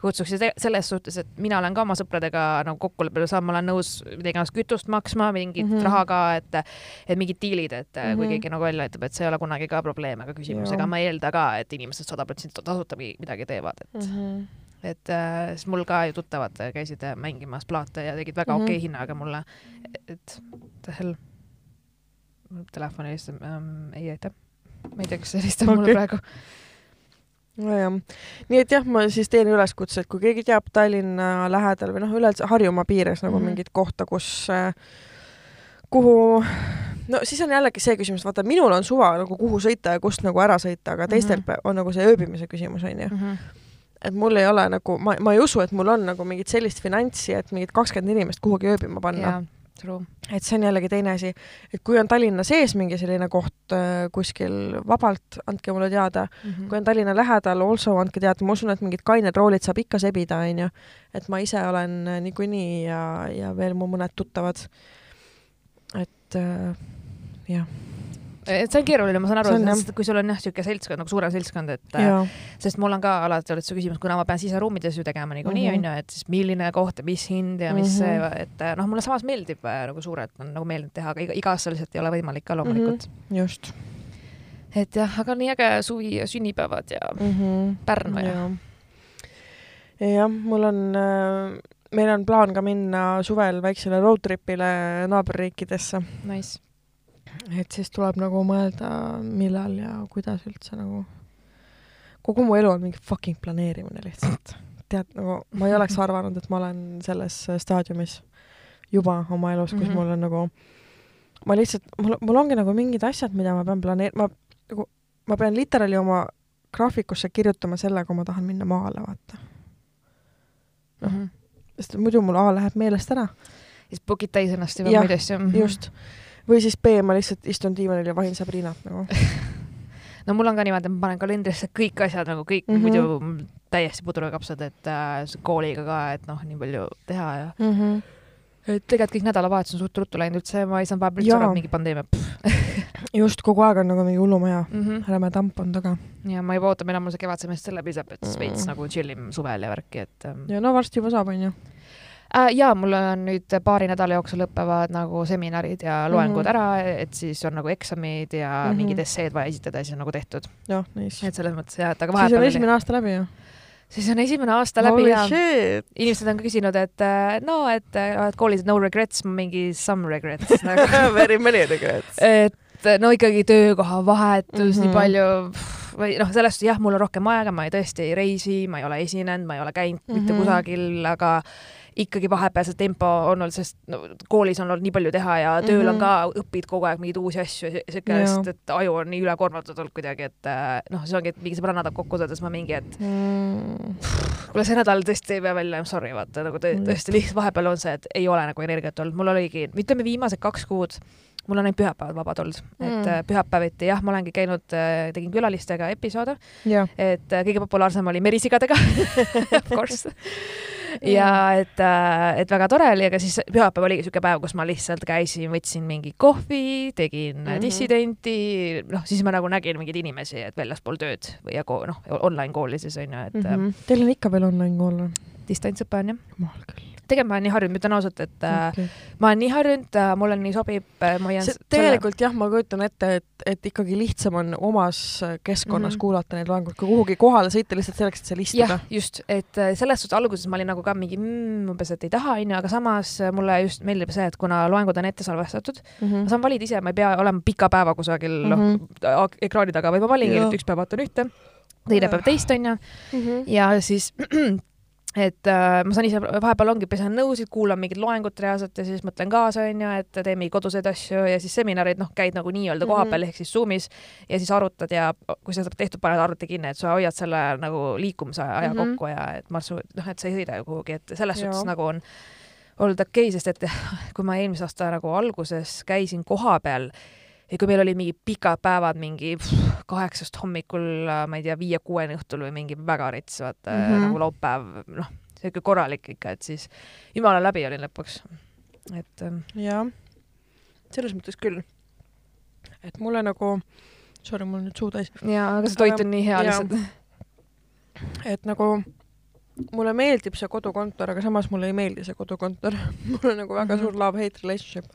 kutsuksid selles suhtes, et mina olen ka oma sõpradega nagu kokkuleppele saanud, ma olen nõus midagi iganes kütust maksma, mingit mm. -hmm. raha ka, et et mingid diilid, et mm -hmm. kui Mhm. keegi nagu välja ütleb, et see ei ole kunagi ka probleem ega küsimus, ega ma ei eelda ka, et inimesed sada protsenti tasuta mi- midagi teevad, et mm. -hmm. Et äh, siis mul ka ju tuttavad käisid äh, mängimas plaate ja tegid väga Mhm. okei okay hinnaga mulle, et the hell, telefon helistab ähm,, ei aitäh, ma ei tea, see helistab okay. mulle praegu nojah, nii et jah, ma siis teen üleskutse, et kui keegi teab Tallinna lähedal või noh, üleüldse Harjumaa piires nagu mm. -hmm. mingit kohta, kus, kuhu no siis on jällegi see küsimus, vaata minul on suva nagu kuhu sõita ja kust nagu ära sõita, aga teistel mm. -hmm. on nagu see ööbimise küsimus onju. mm. -hmm. Et mul ei ole nagu, ma, ma ei usu, et mul on nagu mingit sellist finantsi, et mingit kakskümmend inimest kuhugi ööbima panna. jaa, true. et see on jällegi teine asi, et kui on Tallinna sees mingi selline koht äh, kuskil vabalt, andke mulle teada Mhm. kui on Tallinna lähedal, also andke teada, ma usun, et mingid kained roolid saab ikka sebida, onju. et ma ise olen äh, niikuinii ja, ja veel mu mõned tuttavad. et äh, jah, et see on keeruline, ma saan aru sest kui sul on jah, niisugune seltskond nagu suurem seltskond, et ja sest mul on ka alati olnud see küsimus, kuna ma pean siseruumides ju tegema niikuinii Mhm. onju, et siis milline koht ja mis hind ja mis see Mhm., et äh, noh, mulle samas meeldib äh, nagu suurelt on nagu meeldinud teha, aga iga, iga aasta lihtsalt ei ole võimalik ka loomulikult mm. Mhm. just -hmm. et jah, aga nii äge suvi ja sünnipäevad ja mm. -hmm. Pärnu ja, ja. ja jah, mul on äh, meil on plaan ka minna suvel väiksele road trip'ile naaberriikidesse, nice. Et siis tuleb nagu mõelda, millal ja kuidas üldse nagu. kogu mu elu on mingi fucking planeerimine lihtsalt. tead, nagu ma ei oleks arvanud, et ma olen selles staadiumis juba oma elus, kus mm Mhm. -hmm. mul on nagu, ma lihtsalt, mul, mul ongi nagu mingid asjad, mida ma pean planeerima, ma nagu, ma pean literaali oma graafikusse kirjutama selle, kui ma tahan minna maale, vaata. Mm -hmm. sest muidu mul A läheb meelest ära, siis book'id täis ennast juba muid asju mm. -hmm. Või siis B, ma lihtsalt istun diivanil ja vahin Sabrinat nagu. no mul on ka niimoodi, et ma panen kalendrisse kõik asjad nagu kõik mm Mhm. -hmm. muidu täiesti pudrukapsad, et äh, kooliga ka, et noh, nii palju teha ja Mm -hmm. et tegelikult kõik nädalavahetus on suht ruttu läinud üldse, ma ei saanud vahepeal üldse aru, et mingi pandeemia. just kogu aeg on nagu mingi hullumaja, Mm -hmm. räme tamp on taga. ja ma juba ootan, millal mul see kevadsemester läbi saab, et siis veits Mm. nagu chill im suvel ja värki, et ähm, ja no varsti juba saab, onju. Äh, ja mul on nüüd paari nädala jooksul lõpevad nagu seminarid ja loengud mm -hmm. ära, et siis on nagu eksamid ja mm. -hmm. mingid esseed vaja esitada ja siis on nagu tehtud, jah, nice. et selles mõttes jah, et aga siis on vahepeal esimene aasta läbi ju. siis on esimene aasta läbi Holy ja shit. inimesed on ka küsinud, et äh, no, et äh, oled koolis no regrets, mingi some regrets nagu Very many regrets. et no ikkagi töökoha vahetus mm -hmm. nii Mhm. palju või noh, selles suhtes jah, mul on rohkem aega, ma ei tõesti ei reisi, ma ei ole esinenud, ma ei ole käinud mm -hmm. mitte Mhm. kusagil, aga ikkagi vahepeal see tempo on olnud, sest no, koolis on olnud nii palju teha ja tööl mm -hmm. on Mhm. ka, õpid kogu aeg mingeid uusi asju ja siuke, Jaa. sest et aju on nii ülekoormatud olnud kuidagi, et äh, noh, see ongi, et mingi sõbranna tahab kokku saada, siis ma mingi, et Mm. kuule, see nädal tõesti ei pea välja, I m sorry, vaata nagu tõ- Mm. tõesti lihtsalt vahepeal on see, et ei ole nagu energiat olnud, mul oligi, ütleme viimased kaks kuud mul on ainult pühapäevad vabad olnud mm., et äh, pühapäeviti jah, ma olengi käinud, tegin külalistega episoode, et kõige populaarsem oli merisigadega of course ja et, et väga tore oli, aga siis pühapäev oligi niisugune päev, kus ma lihtsalt käisin, võtsin mingi kohvi, tegin mm -hmm. dissidenti, noh, siis ma nagu nägin mingeid inimesi, et väljaspool tööd või ja noh, online kooli siis on ju, et mm. -hmm. Teil on ikka veel online kool või? distantsõpe on jah. jumal küll tegelikult ma olen nii harjunud, ütlen ausalt, et äh, okay. ma olen nii harjunud, äh, mulle nii sobib, äh, ma hoian tegelikult selle... jah, ma kujutan ette, et, et ikkagi lihtsam on omas keskkonnas mm -hmm. kuulata neid loenguid, kui kuhugi kohale sõita lihtsalt selleks, et seal istuda. just, et selles suhtes alguses ma olin nagu ka mingi mm, umbes, et ei taha, onju, aga samas mulle just meeldib see, et kuna loengud on ette salvestatud mm, -hmm. ma saan valida ise, ma ei pea olema pika päeva kusagil mm -hmm. ekraani taga, vaid ma valingi, et üks päev vaatan ühte teine päev teist onju -hmm. ja siis et äh, ma saan ise, vahepeal ongi, pesen nõusid, kuulan mingit loengut reaalselt ja siis mõtlen kaasa, onju, et teen mingeid koduseid asju ja siis seminarid, noh, käid nagu nii-öelda kohapeal mm -hmm. ehk siis Zoomis ja siis arutad ja kui sa saad tehtud, paned arvuti kinni, et sa hoiad selle nagu liikumise aja mm -hmm. kokku ja et marssu, noh, et sa ei sõida ju kuhugi, et selles suhtes nagu on olnud okei okay,, sest et kui ma eelmise aasta nagu alguses käisin kohapeal ja kui meil olid mingid pikad päevad, mingi pff, kaheksast hommikul, ma ei tea, viie-kuueni õhtul või mingi väga rits, vaata mm -hmm. nagu laupäev, noh, sihuke korralik ikka, et siis jumala läbi olin lõpuks. et. Ähm, jah, selles mõttes küll. et mulle nagu, sorry, mul on nüüd suu täis. jaa, aga see toit on nii hea lihtsalt. et nagu mulle meeldib see kodukontor, aga samas mulle ei meeldi see kodukontor mul on nagu väga mm -hmm. suur love-hate relationship.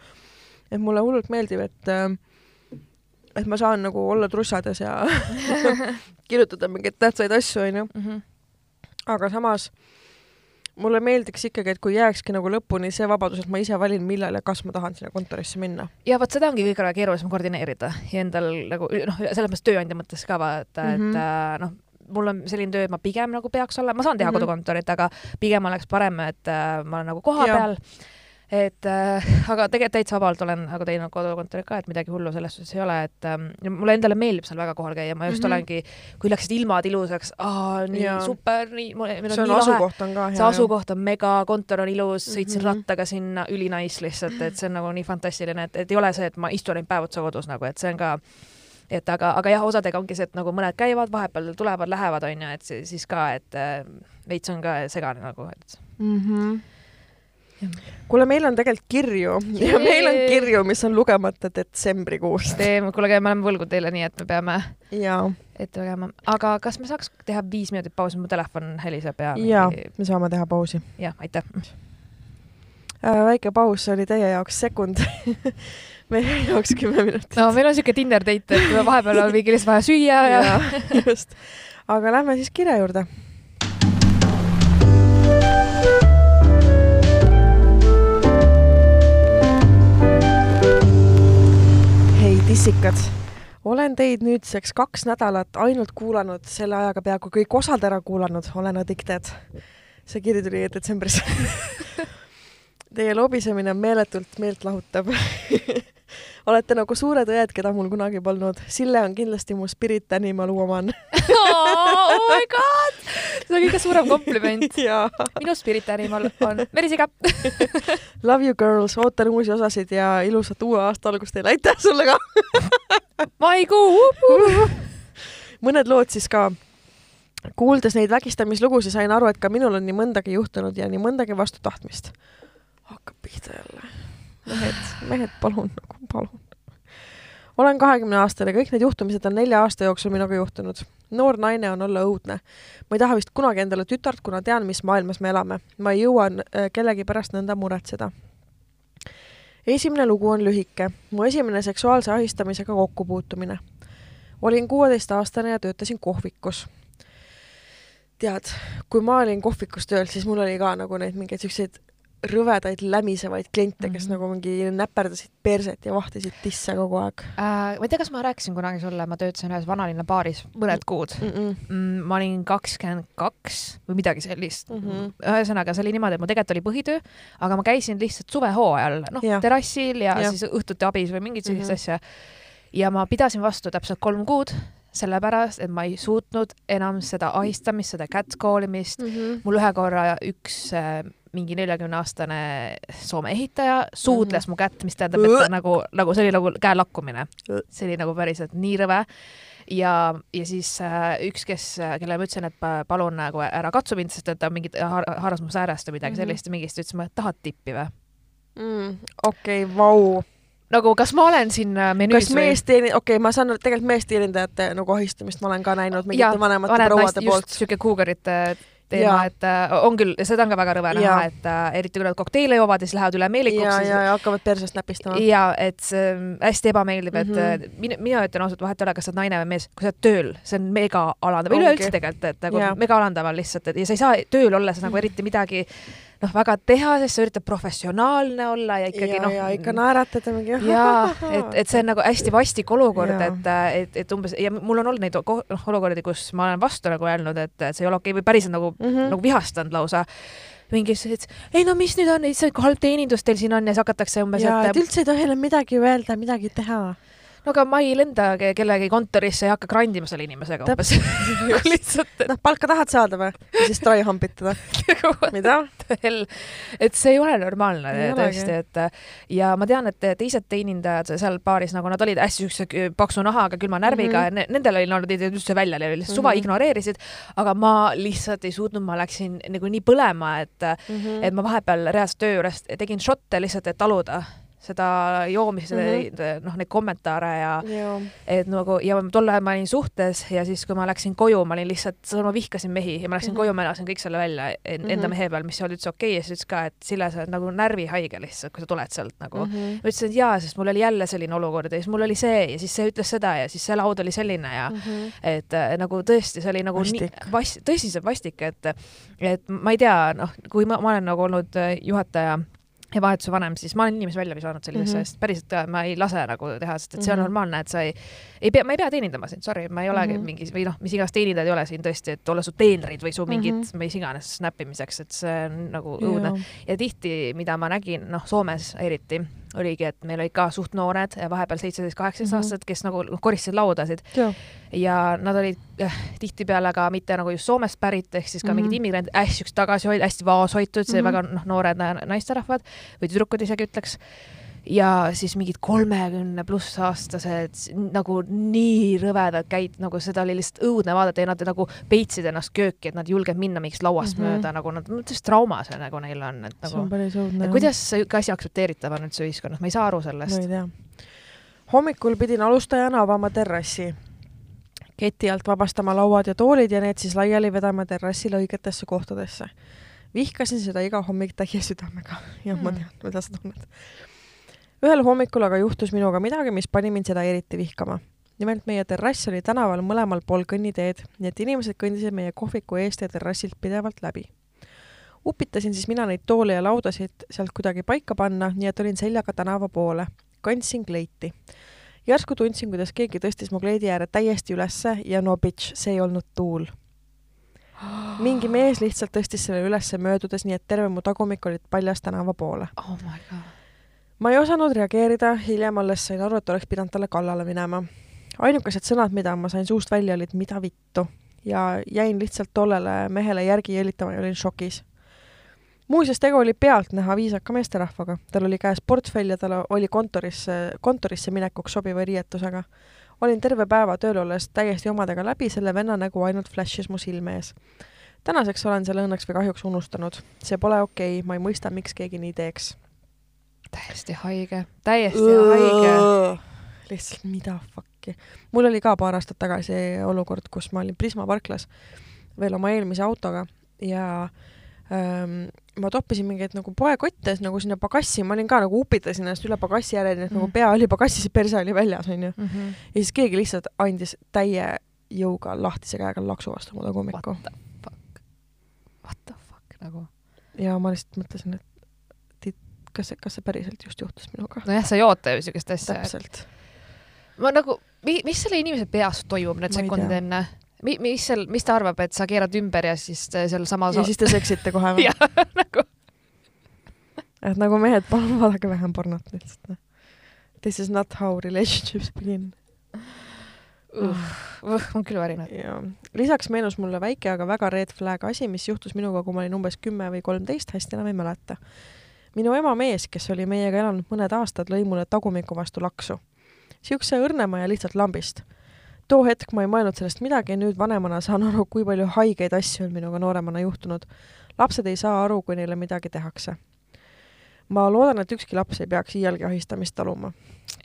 et mulle hullult meeldib, et äh, et ma saan nagu olla trussades ja kirjutada mingeid tähtsaid asju, onju. Mhm. aga samas mulle meeldiks ikkagi, et kui jääkski nagu lõpuni see vabadus, et ma ise valin, millal ja kas ma tahan sinna kontorisse minna. ja vot seda ongi kõige keerulisem koordineerida ja endal nagu noh, selles mõttes tööandja mõttes ka vaata mm, -hmm. et mhm. äh, noh, mul on selline töö, et ma pigem nagu peaks olema, ma saan teha mm -hmm. kodukontorit, aga pigem oleks parem, et äh, ma olen nagu kohapeal et äh, aga tegelikult täitsa vabalt olen nagu teinud kodukontorit ka, et midagi hullu selles suhtes ei ole, et ähm, mulle endale meeldib seal väga kohal käia, ma just mm -hmm. olengi, kui läksid ilmad ilusaks, nii ja. super, nii, meil on see on nii asukoht on ka hea. see asukoht on mega, kontor on ilus, sõitsin mm -hmm. rattaga sinna, ülinais lihtsalt, et see on nagu nii fantastiline, et, et ei ole see, et ma istun ainult päev otsa kodus nagu, et see on ka et aga, aga jah, osadega ongi see, et nagu mõned käivad, vahepeal tulevad, lähevad, onju, et siis ka, et äh, veits on ka segane nagu, et mm. -hmm kuule, meil on tegelikult kirju Jee. ja meil on kirju, mis on lugemata detsembrikuust. kuule, me oleme võlgu teile, nii et me peame ja. ette lugema. aga kas me saaks teha viis minutit pausi, mu telefon heliseb ja. ja mingi..., me saame teha pausi. jah, aitäh äh,. väike paus oli teie jaoks sekund meie jaoks kümme minutit. no meil on siuke Tinder date, et vahepeal on mingi lihtsalt vaja süüa ja, ja. just. aga lähme siis kirja juurde tissikad. olen teid nüüdseks kaks nädalat ainult kuulanud, selle ajaga peaaegu kõik osad ära kuulanud, olen addicted. see kiri tuli detsembris Teie lobisemine on meeletult meeltlahutav olete nagu suured õed, keda mul kunagi polnud. Sille on kindlasti mu spirit animal woman. Oh my god, see on kõige suurem kompliment. Minu spirit animal on verisiga. Love you girls, ootan uusi osasid ja ilusat uue aasta algust teile, aitäh sulle ka! Maikuu! Mõned lood siis ka. Kuuldes neid vägistamislugusid, sain aru, et ka minul on nii mõndagi juhtunud ja nii mõndagi vastu tahtmist. Hakkab pihta jälle mehed, mehed, palun, nagu palun. olen kahekümne aastane, kõik need juhtumised on nelja aasta jooksul minuga juhtunud. noor naine on olla õudne. ma ei taha vist kunagi endale tütart, kuna tean, mis maailmas me elame. ma ei jõua äh, kellegi pärast nõnda muretseda. esimene lugu on lühike. mu esimene seksuaalse ahistamisega kokkupuutumine. olin kuueteistaastane ja töötasin kohvikus tead, kui ma olin kohvikus tööl, siis mul oli ka nagu neid mingeid siukseid rõvedaid lämisevaid kliente, kes mm -hmm. nagu mingi näperdasid perset ja vahtisid tisse kogu aeg äh,. ma ei tea, kas ma rääkisin kunagi sulle, ma töötasin ühes vanalinna baaris mõned kuud mm. -mm. Mm, ma olin kakskümmend kaks või midagi sellist mm. -hmm. ühesõnaga, see oli niimoodi, et mul tegelikult oli põhitöö, aga ma käisin lihtsalt suvehooajal, noh, terrassil ja, ja siis õhtuti abis või mingit sellist mm -hmm. asja. ja ma pidasin vastu täpselt kolm kuud sellepärast, et ma ei suutnud enam seda ahistamist, seda catcall imist mm. -hmm. mul ühe korra üks äh, mingi neljakümne aastane Soome ehitaja suudles mm -hmm. mu kätt, mis tähendab, et ta nagu, nagu see oli nagu käe lakkumine. see oli nagu päriselt nii rõve ja, ja siis äh, üks, kes, kellele ma ütlesin, et palun nagu ära katsu mind, sest et ta mingit har haaras mu säärest või midagi mm -hmm. sellist ja mingist ütles et tahad tippi või mm,? okei okay,, vau nagu kas ma olen siin äh, menüüs kas meesteenin-, okei okay,, ma saan tegelikult meesteenindajate nagu ahistamist ma olen ka näinud mingite vanemate prouade poolt. sihuke kuugarite teema, et äh, on küll, seda on ka väga rõve näha, et äh, eriti kui nad kokteile joovad ja siis lähevad üle meelikuks. ja, ja, ja hakkavad persest näpistama. ja et see ähm, hästi ebameeldiv, et mm -hmm. mina, mina ütlen ausalt, vahet ei ole, kas sa oled naine või mees, kui sa oled tööl, see on mega alandav, üleüldse tegelikult, et nagu ja. mega alandav on lihtsalt, et ja sa ei saa tööl olles nagu eriti midagi noh, väga teha, sest sa üritad professionaalne olla ja ikkagi noh. ja ikka naeratad ja mingi. jaa, et, et see on nagu hästi vastik olukord, et, et, et umbes ja mul on olnud neid noh, olukordi, kus ma olen vastu nagu öelnud, et see ei ole okei okay, või päriselt nagu mm, -hmm. nagu vihastanud lausa mingis, et ei no mis nüüd on, see halb teenindus teil siin on ja siis hakatakse umbes. jaa, et üldse ei tohi enam midagi öelda, midagi teha no aga ma ei lenda kellegi kontorisse ja hakka grandima selle inimesega umbes lihtsalt et.... noh, palka tahad saada või? ja siis try hampitada mida? et see ei ole normaalne ei tõesti, et ja ma tean, et teised teenindajad seal baaris nagu nad olid hästi siukse paksu nahaga, külma närviga mm, -hmm. nendel oli, nad olid üldse välja, lihtsalt suva mm -hmm. ignoreerisid, aga ma lihtsalt ei suutnud, ma läksin nagu nii põlema, et mm, -hmm. et ma vahepeal reaalselt töö juures tegin šotte lihtsalt, et taluda seda joomist mm, -hmm. noh, neid kommentaare ja Joo. et nagu ja tol ajal ma olin suhtes ja siis, kui ma läksin koju, ma olin lihtsalt, ma vihkasin mehi ja ma läksin mm -hmm. koju, ma elasin kõik selle välja enda mm -hmm. mehe peal, mis oli üldse okei okay. ja siis ütles ka, et Sille, sa oled nagu närvihaige lihtsalt, kui sa tuled sealt nagu mm. -hmm. ma ütlesin, et jaa, sest mul oli jälle selline olukord ja siis mul oli see ja siis see ütles seda ja siis see laud oli selline ja mm -hmm. et äh, nagu tõesti, see oli nagu vastik. nii vas-, tõsiselt vastik, et et ma ei tea, noh, kui ma, ma olen nagu olnud äh, juhataja ja vahetuse vanem, siis ma olen inimesi välja visanud sellise mm -hmm. eest, päriselt ka, ma ei lase nagu teha, sest et see on mm -hmm. normaalne, et sa ei, ei pea, ma ei pea teenindama sind, sorry, ma ei olegi mm -hmm. mingi või noh, mis iganes teenindajad ei ole siin tõesti, et olla su teenrid või su mingid mm, -hmm. mis iganes snappimiseks, et see on nagu õudne. ja tihti, mida ma nägin, noh, Soomes eriti oligi, et meil olid ka suht noored, vahepeal seitseteist, kaheksateist mm -hmm. aastased, kes nagu koristasid laudasid. ja nad olid äh, tihtipeale ka mitte nagu just Soomest pärit, ehk siis ka mm -hmm. mingid immigrandid, hästi siuksed tagasihoid-, hästi vaoshoitud, see mm -hmm. väga noh, noored naisterahvad või tüdrukud isegi ütleks ja siis mingid kolmekümne pluss aastased nagu nii rõvedad käid, nagu seda oli lihtsalt õudne vaadata ja nad nagu peitsid ennast kööki, et nad ei julgenud minna mingist lauast mm -hmm. mööda, nagu nad, täiesti traumas nagu neil on, et nagu. see on päris õudne. kuidas see asi aktsepteeritav on üldse ühiskonnas, ma ei saa aru sellest. ma ei tea. hommikul pidin alustajana avama terrassi keti alt vabastama lauad ja toolid ja need siis laiali vedama terrassil õigetesse kohtadesse. vihkasin seda iga hommik täie südamega ja mm. ma tean, mida sa tunned ühel hommikul aga juhtus minuga midagi, mis pani mind seda eriti vihkama. nimelt meie terrass oli tänaval mõlemal pool kõnniteed, nii et inimesed kõndisid meie kohviku eest ja terrassilt pidevalt läbi. upitasin siis mina neid toole ja laudasid sealt kuidagi paika panna, nii et olin seljaga tänava poole. kandsin kleiti. järsku tundsin, kuidas keegi tõstis mu kleidi ääre täiesti ülesse ja no bitch, see ei olnud tuul mingi mees lihtsalt tõstis selle ülesse möödudes, nii et terve mu tagumik oli paljas tänava poole. oh my god ma ei osanud reageerida, hiljem alles sain aru, et oleks pidanud talle kallale minema. ainukesed sõnad, mida ma sain suust välja, olid mida vittu ja jäin lihtsalt tollele mehele järgi jälitama ja olin šokis. muuseas, tegu oli pealtnäha viisaka meesterahvaga, tal oli käes portfell ja tal oli kontorisse, kontorisse minekuks sobiva riietusega. olin terve päeva tööl olles täiesti omadega läbi, selle venna nägu ainult flash'is mu silme ees. tänaseks olen selle õnneks või kahjuks unustanud. see pole okei okay,, ma ei mõista, miks keegi nii teeks täiesti haige, täiesti Õõ. haige. lihtsalt mida fuck'i. mul oli ka paar aastat tagasi olukord, kus ma olin Prisma parklas veel oma eelmise autoga ja ähm, ma toppisin mingeid nagu poekotte nagu sinna pagassi, ma olin ka nagu upitasin ennast üle pagassi järele, nii et mm nagu mhm. pea oli pagassis ja perse oli väljas, onju. -hmm. ja siis keegi lihtsalt andis täie jõuga lahtise käega laksu vastu mu tagumikku. What the fuck? What the fuck nagu? ja ma lihtsalt mõtlesin, et kas see, kas see päriselt just juhtus minuga? nojah, sa ei oota ju siukest asja. täpselt. ma nagu, mis selle inimese peas toimub need sekundid enne? Mi-, mis seal, mis ta arvab, et sa keerad ümber ja siis seal sama ja siis te seksite kohe või? jah, nagu. et nagu mehed, palun vaadake vähem pornot lihtsalt, noh. This is not how relationships begin. uh, on küll värinad. ja lisaks meenus mulle väike, aga väga red flag asi, mis juhtus minuga, kui ma olin umbes kümme või kolmteist, hästi enam ei mäleta. Minu ema mees, kes oli meiega elanud mõned aastad, lõi mulle tagumiku vastu laksu. siukse õrnema ja lihtsalt lambist. too hetk ma ei mõelnud sellest midagi, nüüd vanemana saan aru, kui palju haigeid asju on minuga nooremana juhtunud. lapsed ei saa aru, kui neile midagi tehakse. ma loodan, et ükski laps ei peaks iialgi ahistamist taluma.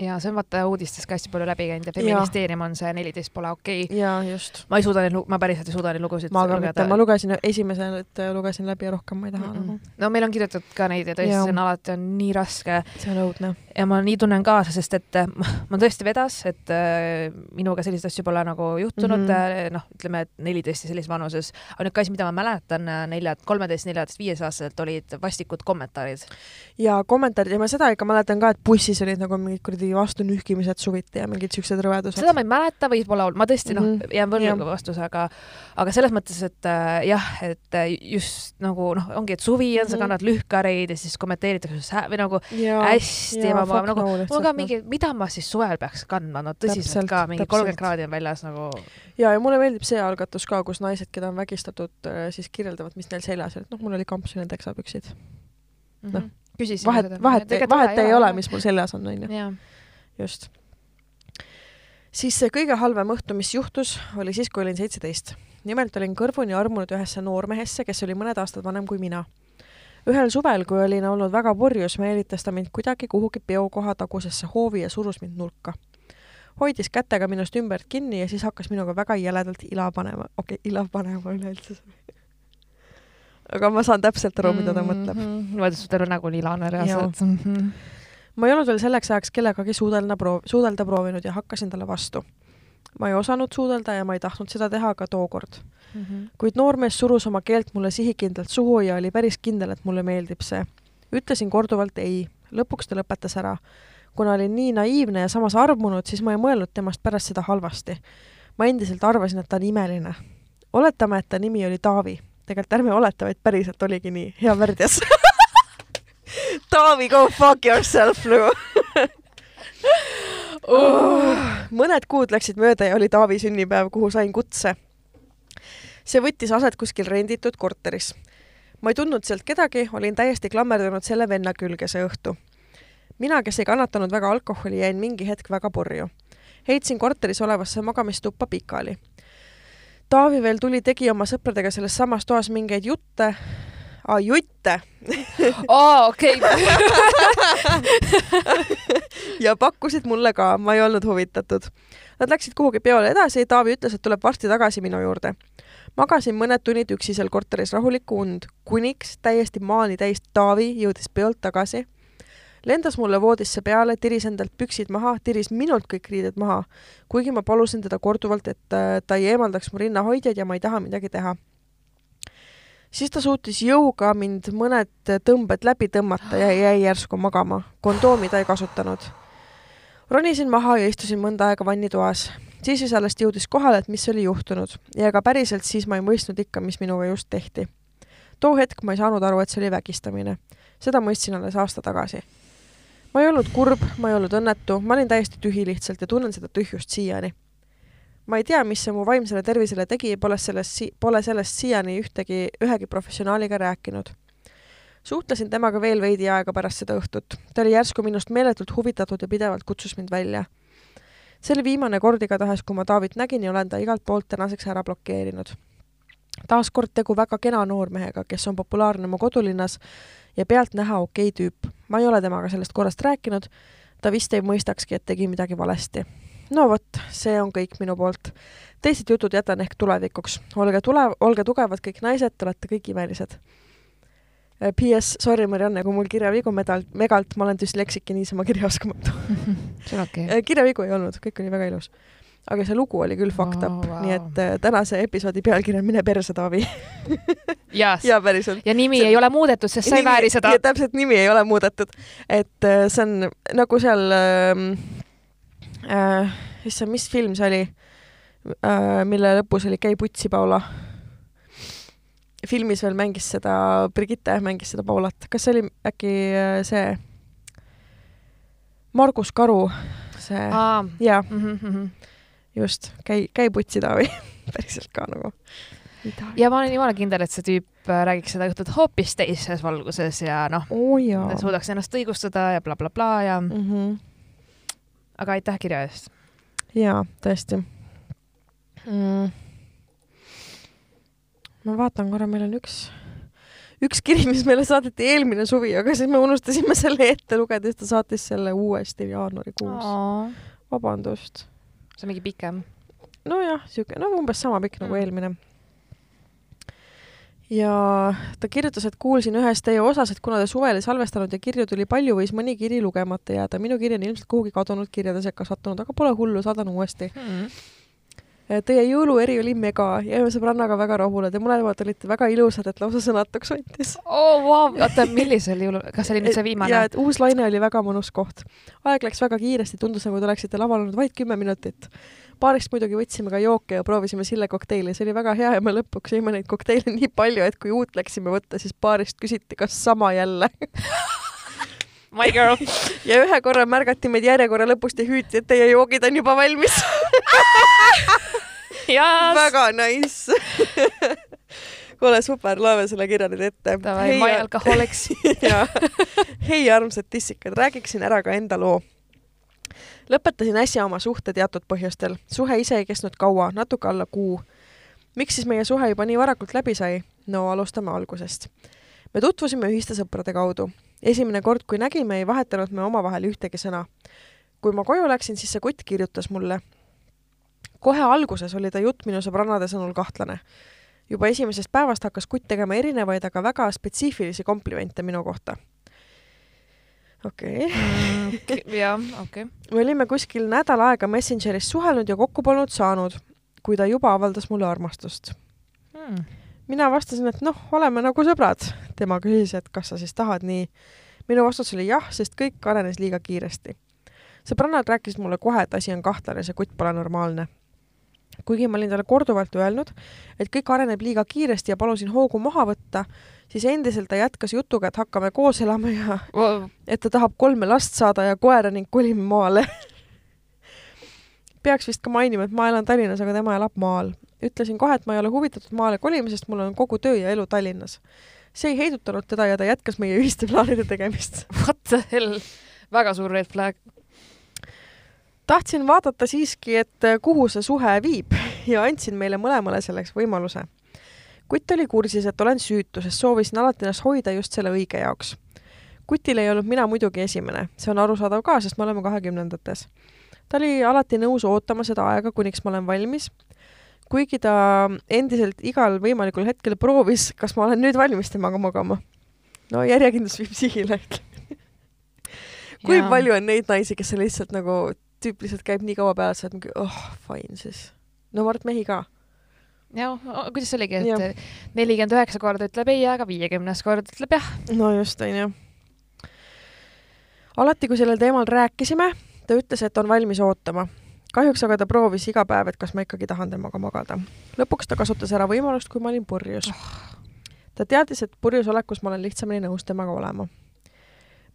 Ja see on vaata uudistes ka hästi palju läbi käinud ja feministeerium on see neliteist pole okei okay.. jaa, just. ma ei suuda neid, ma päriselt ei suuda neid lugusid ma ka mitte, ma lugesin esimesed, lugesin läbi ja rohkem ma ei taha Mm-mm. nagu. no meil on kirjutatud ka neid ja tõesti, Jaa. see on alati on nii raske see on õudne. ja ma nii tunnen kaasa, sest et äh, ma tõesti vedas, et äh, minuga selliseid asju pole nagu juhtunud mm. -hmm. noh, ütleme, et neliteist ja sellises vanuses. ainuke asi, mida ma mäletan nelja, kolmeteist, neljateist, viieaastaselt olid vastikud kommentaarid. ja kommentaarid ja ma seda ikka mäletan ka, et bussis olid nagu mingid kuradi vastunühkimised suviti ja mingid siuksed rõvedused. seda ma ei mäleta, võib-olla, ma tõesti noh mm Mhm. -hmm., jään võlgu vastuse, aga aga selles mõttes, et äh, jah, et äh, just nagu noh, ongi, et suvi on, sa Mhm. kannad lühkareid ja siis kommenteeritakse või nagu ja, hästi fuck nagu mul on ka noh. mingi, mida ma siis suvel peaks kandma, no tõsiselt ka mingi kolmkümmend kraadi on väljas nagu ja, ja mulle meeldib see algatus ka, kus naised, keda on vägistatud, siis kirjeldavad, mis neil seljas oli, et noh, mul oli kampsunil teksapüksid. Noh, küsisin vahet, vahet, vahet ei ole, mis mul seljas on, onju. just. siis see kõige halvem õhtu, mis juhtus, oli siis, kui olin seitseteist. nimelt olin kõrvuni armunud ühesse noormehesse, kes oli mõned aastad vanem kui mina. ühel suvel, kui olin olnud väga purjus, meelitas ta mind kuidagi kuhugi peokoha tagusesse hoovi ja surus mind nurka. hoidis kätega minust ümbert kinni ja siis hakkas minuga väga jäledalt ila panema, okei okay,, ila panema üleüldse. Aga ma saan täpselt aru, mida ta mõtleb. niimoodi su terve nägu nii laane reaalselt. Mhm. ma ei olnud veel selleks ajaks kellegagi suudelda proov-, suudelda proovinud ja hakkasin talle vastu. ma ei osanud suudelda ja ma ei tahtnud seda teha ka tookord. Mhm. kuid noormees surus oma keelt mulle sihikindlalt suhu ja oli päris kindel, et mulle meeldib see. ütlesin korduvalt ei, lõpuks ta lõpetas ära. kuna olin nii naiivne ja samas armunud, siis ma ei mõelnud temast pärast seda halvasti. ma endiselt arvasin, et ta on imeline. oletame, et ta nimi oli Taavi. Tegelikult ärme oleta, vaid päriselt oligi nii. hea värdjas. Taavi, go fuck yourself nagu oh.. mõned kuud läksid mööda ja oli Taavi sünnipäev, kuhu sain kutse. see võttis aset kuskil renditud korteris. ma ei tundnud sealt kedagi, olin täiesti klammerdunud selle venna külge see õhtu. mina, kes ei kannatanud väga alkoholi, jäin mingi hetk väga purju. heitsin korteris olevasse magamistuppa pikali. Taavi veel tuli, tegi oma sõpradega selles samas toas mingeid jutte, aa jutte aa, okei. ja pakkusid mulle ka, ma ei olnud huvitatud. Nad läksid kuhugi peole edasi, Taavi ütles, et tuleb varsti tagasi minu juurde. magasin mõned tunnid üksi seal korteris rahulikku und, kuniks täiesti maani täis Taavi jõudis peolt tagasi. Lendas mulle voodisse peale, tiris endalt püksid maha, tiris minult kõik riided maha, kuigi ma palusin teda korduvalt, et ta ei eemaldaks mu rinnahoidjaid ja ma ei taha midagi teha siis ta suutis jõuga mind mõned tõmbed läbi tõmmata ja jäi järsku magama. kondoomi ta ei kasutanud. ronisin maha ja istusin mõnda aega vannitoas. siis vist alles jõudis kohale, et mis oli juhtunud ja ega päriselt siis ma ei mõistnud ikka, mis minuga just tehti. too hetk ma ei saanud aru, et see oli vägistamine. seda mõistsin alles aasta tagasi. Ma ei olnud kurb, ma ei olnud õnnetu, ma olin täiesti tühi lihtsalt ja tunnen seda tühjust siiani ma ei tea, mis see mu vaimsele tervisele tegi, pole sellest si-, pole sellest siiani ühtegi, ühegi professionaaliga rääkinud. suhtlesin temaga veel veidi aega pärast seda õhtut. ta oli järsku minust meeletult huvitatud ja pidevalt kutsus mind välja. see oli viimane kord igatahes, kui ma Taavit nägin ja olen ta igalt poolt tänaseks ära blokeerinud. taaskord tegu väga kena noormehega, kes on populaarne mu kodulinnas ja pealtnäha okei tüüp. ma ei ole temaga sellest korrast rääkinud, ta vist ei mõistakski, et tegi midagi valesti no vot, see on kõik minu poolt. teised jutud jätan ehk tulevikuks. olge tule-, olge tugevad kõik naised, te olete kõik imelised. PS, sorry Marianne, kui mul kirjavigu medal, megalt, ma olen düsleksik ja niisama kirjaoskamatu. see on okei. kirjavigu ei olnud, kõik oli väga ilus. Aga see lugu oli küll fucked up Oh, wow. nii et äh, tänase episoodi pealkiri on Mine perse, Taavi. ja, jaa, päriselt. ja nimi see- ei ole muudetud, sest sa ei vääri seda. täpselt, nimi ei ole muudetud. et äh, see on nagu seal äh,, äh, issand, mis film see oli äh,, mille lõpus oli Käi putsi, Paula. filmis veel mängis seda, Brigitte mängis seda Paulat, kas see oli äkki äh, see Margus Karu, see, aa, jaa, mhm, mhm. just, käi, käi putsi, Taavi. päriselt ka nagu. ja ma olen jumala kindel, et see tüüp äh, räägiks seda jutut hoopis teises valguses ja noh, jaa ta. suudaks ennast õigustada ja blablabla bla, bla, ja, mm. -hmm. aga aitäh kirja eest. jaa, tõesti mm.. ma vaatan korra, meil on üks, üks kiri, mis meile saadeti eelmine suvi, aga siis me unustasime selle ette lugeda, siis ta saatis selle uuesti jaanuarikuus. vabandust. See on mingi pikem. nojah, siuke, no umbes sama pikk nagu Mm. eelmine. ja ta kirjutas, et kuulsin ühes teie osas, et kuna te suvel ei salvestanud ja kirju tuli palju, võis mõni kiri lugemata jääda. minu kiri on ilmselt kuhugi kadunud kirjade sekka sattunud, aga pole hullu, saadan uuesti. Hmm. Teie jõulueri oli mega, jäime sõbrannaga väga rahule, te mõlemad olite väga ilusad, et lausa sõnatuks võttis. oo, vau, oota, millisel jõulul, kas see oli nüüd see ja viimane? et uus laine oli väga mõnus koht. aeg läks väga kiiresti, tundus nagu te oleksite laval olnud vaid kümme minutit. baarist muidugi võtsime ka jooke ja proovisime Sille kokteili, see oli väga hea ja me lõpuks jõime neid kokteile nii palju, et kui uut läksime võtta, siis baarist küsiti, kas sama jälle. My girl. ja ühe korra märgati meid järjekorra lõpust ja hüüti, et teie joogid on juba valmis. väga nice. kuule, super, loeme selle kirja nüüd ette. Davai, my alcoholics. ja hei, armsad tissikad, räägiksin ära ka enda loo. lõpetasin äsja oma suhte teatud põhjustel. suhe ise ei kestnud kaua, natuke alla kuu. miks siis meie suhe juba nii varakult läbi sai? no alustame algusest. me tutvusime ühiste sõprade kaudu. esimene kord, kui nägime, ei vahetanud me omavahel ühtegi sõna. kui ma koju läksin, siis see kutt kirjutas mulle. Kohe alguses oli ta jutt minu sõbrannade sõnul kahtlane juba esimesest päevast hakkas kutt tegema erinevaid, aga väga spetsiifilisi komplimente minu kohta. okei okay.. jah, okei. me olime kuskil nädal aega Messengeris suhelnud ja kokku polnud saanud, kui ta juba avaldas mulle armastust. Hmm. mina vastasin, et noh, oleme nagu sõbrad. tema küsis, et kas sa siis tahad nii. minu vastus oli jah, sest kõik arenes liiga kiiresti. sõbrannad rääkisid mulle kohe, et asi on kahtlane, see kutt pole normaalne. Kuigi ma olin talle korduvalt öelnud, et kõik areneb liiga kiiresti ja palusin hoogu maha võtta, siis endiselt ta jätkas jutuga, et hakkame koos elama ja et ta tahab kolme last saada ja koera ning kolime maale. peaks vist ka mainima, et ma elan Tallinnas, aga tema elab maal. ütlesin kohe, et ma ei ole huvitatud maale kolimisest, mul on kogu töö ja elu Tallinnas. see ei heidutanud teda ja ta jätkas meie ühiste plaanide tegemist. What the hell, väga suur red flag. Tahtsin vaadata siiski, et äh, kuhu see suhe viib ja andsin meile mõlemale selleks võimaluse. kutt oli kursis, et olen süütu, sest soovisin alati ennast hoida just selle õige jaoks. kutil ei olnud mina muidugi esimene, see on arusaadav ka, sest me oleme kahekümnendates. ta oli alati nõus ootama seda aega, kuniks ma olen valmis. kuigi ta endiselt igal võimalikul hetkel proovis, kas ma olen nüüd valmis temaga magama. no järjekindlus viib sihile, kui Jaa. palju on neid naisi, kes lihtsalt nagu, tüüp lihtsalt käib nii kaua peal, sa oled mingi oh, fine siis. no ma arvan, et mehi ka. jah, kuidas see oligi, et nelikümmend üheksa korda ütleb ei, aga viiekümnes kord ütleb jah. no just, onju. alati, kui sellel teemal rääkisime, ta ütles, et on valmis ootama. kahjuks aga ta proovis iga päev, et kas ma ikkagi tahan temaga magada. lõpuks ta kasutas ära võimalust, kui ma olin purjus. ta teadis, et purjus olekus ma olen lihtsamini nõus temaga olema.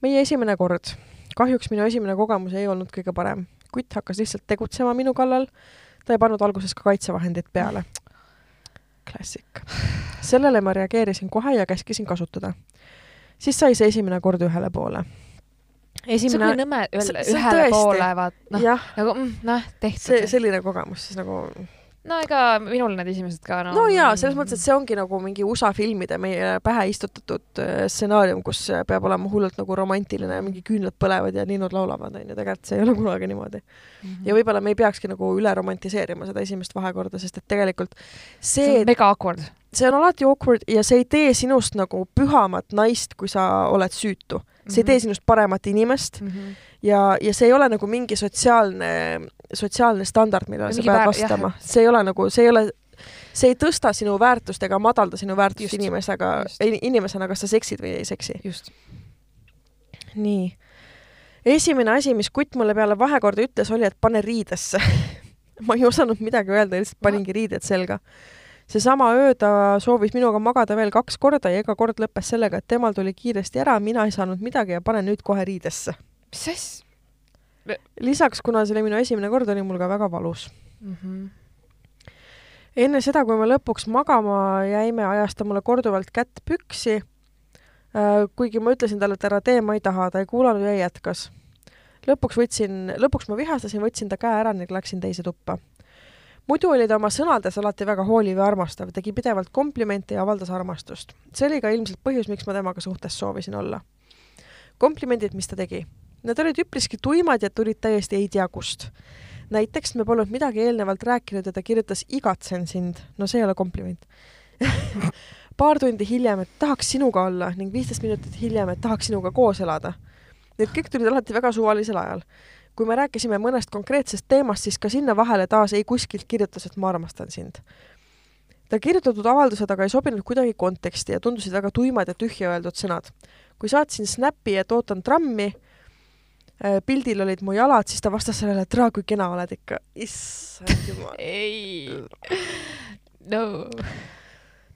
meie esimene kord. kahjuks minu esimene kogemus ei olnud kõige parem. Kutt hakkas lihtsalt tegutsema minu kallal. ta ei pannud alguses ka kaitsevahendit peale. klassik. sellele ma reageerisin kohe ja käskisin kasutada siis sai see esimene kord ühele poole. see on esimene nõme see- ühele, tõesti- poole, vaat noh, nagu mm, noh, tehtud see, selline kogemus siis nagu no ega minul need esimesed ka no, no jaa, selles mõttes, et see ongi nagu mingi USA filmide meie pähe istutatud äh, stsenaarium, kus äh, peab olema hullult nagu romantiline ja mingi küünlad põlevad ja linnud laulavad, onju, tegelikult see ei ole kunagi niimoodi. Mhm. ja võib-olla me ei peakski nagu üle romantiseerima seda esimest vahekorda, sest et tegelikult see see on, mega awkward. see on alati awkward ja see ei tee sinust nagu pühamat naist, kui sa oled süütu. see ei tee Mhm. sinust paremat inimest ja, ja see ei ole nagu mingi sotsiaalne, sotsiaalne standard, millele sa pead vastama see ei ole nagu, see ei ole, see ei tõsta sinu väärtust ega madalda sinu väärtust Just, inimesega inimesena, kas sa seksid või ei seksi. just. nii. esimene asi, mis kutt mulle peale vahekorda ütles, oli, et pane riidesse. ma ei osanud midagi öelda, lihtsalt paningi riided selga. seesama öö ta soovis minuga magada veel kaks korda ja iga kord lõppes sellega, et temal tuli kiiresti ära, mina ei saanud midagi ja pane nüüd kohe riidesse. mis asja? lisaks, kuna see oli minu esimene kord, oli mul ka väga valus. mm. -hmm. enne seda, kui me lõpuks magama jäime, ajas ta mulle korduvalt kätt püksi. kuigi ma ütlesin talle, et ära tee, ma ei taha, ta ei kuulanud ja jätkas. lõpuks võtsin, lõpuks ma vihastasin, võtsin ta käe ära ning läksin teise tuppa muidu oli ta oma sõnades alati väga hooliv ja armastav, tegi pidevalt komplimente ja avaldas armastust. see oli ka ilmselt põhjus, miks ma temaga suhtes soovisin olla. komplimendid, mis ta tegi, need olid üpriski tuimad ja tulid täiesti ei tea kust. näiteks me polnud midagi eelnevalt rääkinud ja ta kirjutas igatsen sind, no see ei ole kompliment paar tundi hiljem, et tahaks sinuga olla ning viisteist minutit hiljem, et tahaks sinuga koos elada. Need kõik tulid alati väga suvalisel ajal kui me rääkisime mõnest konkreetsest teemast, siis ka sinna vahele taas ei kuskilt kirjutas, et ma armastan sind. ta kirjutatud avaldused aga ei sobinud kuidagi konteksti ja tundusid väga tuimad ja tühja öeldud sõnad. kui saatsin Snappi, et ootan trammi, pildil olid mu jalad, siis ta vastas sellele, et raa, kui kena oled ikka. issand jumal. ei, no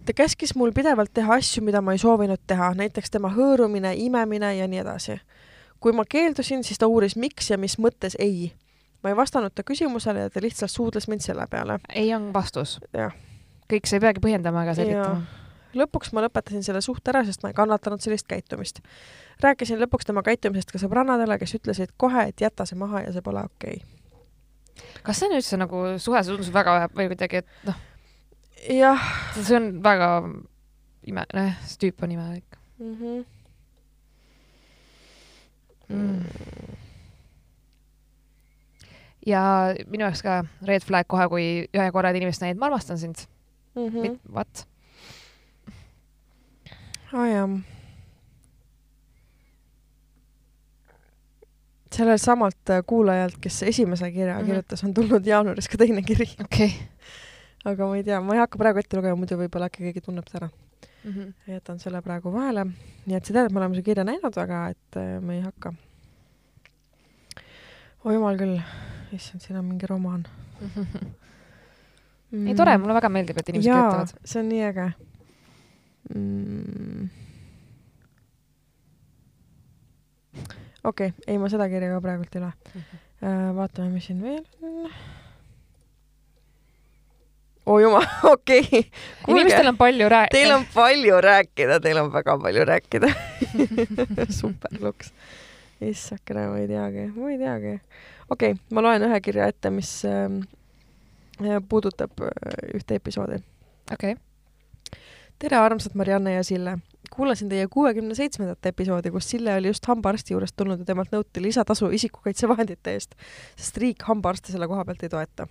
ta käskis mul pidevalt teha asju, mida ma ei soovinud teha, näiteks tema hõõrumine, imemine ja nii edasi kui ma keeldusin, siis ta uuris, miks ja mis mõttes ei. ma ei vastanud ta küsimusele ja ta lihtsalt suudles mind selle peale. ei on vastus. kõik sa ei peagi põhjendama ega selgitama. lõpuks ma lõpetasin selle suhte ära, sest ma ei kannatanud sellist käitumist. Rääkisin lõpuks tema käitumisest ka sõbrannadele, kes ütlesid kohe, et jäta see maha ja see pole okei okay. kas see on üldse nagu suhe, see tundus väga või kuidagi, et noh. jah. see on väga ime, noh, see tüüp on imelik mm. -hmm mm.. ja minu jaoks ka red flag kohe, kui ühe korra inimest näid, ma armastan sind mm. -hmm. What? aa oh, jah. Sellelt samalt äh, kuulajalt, kes esimese kirja mm -hmm. kirjutas, on tulnud jaanuaris ka teine kiri. okei okay. aga ma ei tea, ma ei hakka praegu ette lugema, muidu võib-olla äkki keegi tunneb ära mm. -hmm. jätan selle praegu vahele. nii et sa tead, et me oleme su kirja näinud, aga et äh, me ei hakka. oi jumal küll, issand, siin on mingi romaan mm.. ei tore, mulle väga meeldib, et inimesed kirjutavad. see on nii äge mm.. Okei okay,, ei ma seda kirja ka praegult ei loe mm. -hmm. vaatame, mis siin veel on oo oh jumal, okei okay.. inimestel on palju rääkida. Teil on palju rääkida, teil on väga palju rääkida super luks. issakene, ma ei teagi, ma ei teagi. okei okay,, ma loen ühe kirja ette, mis äh, puudutab äh, ühte episoodi. okei okay.. tere, armsad Marianne ja Sille. Kuulasin teie kuuekümne seitsmendat episoodi, kus Sille oli just hambaarsti juurest tulnud ja temalt nõuti lisatasu isikukaitsevahendite eest, sest riik hambaarste selle koha pealt ei toeta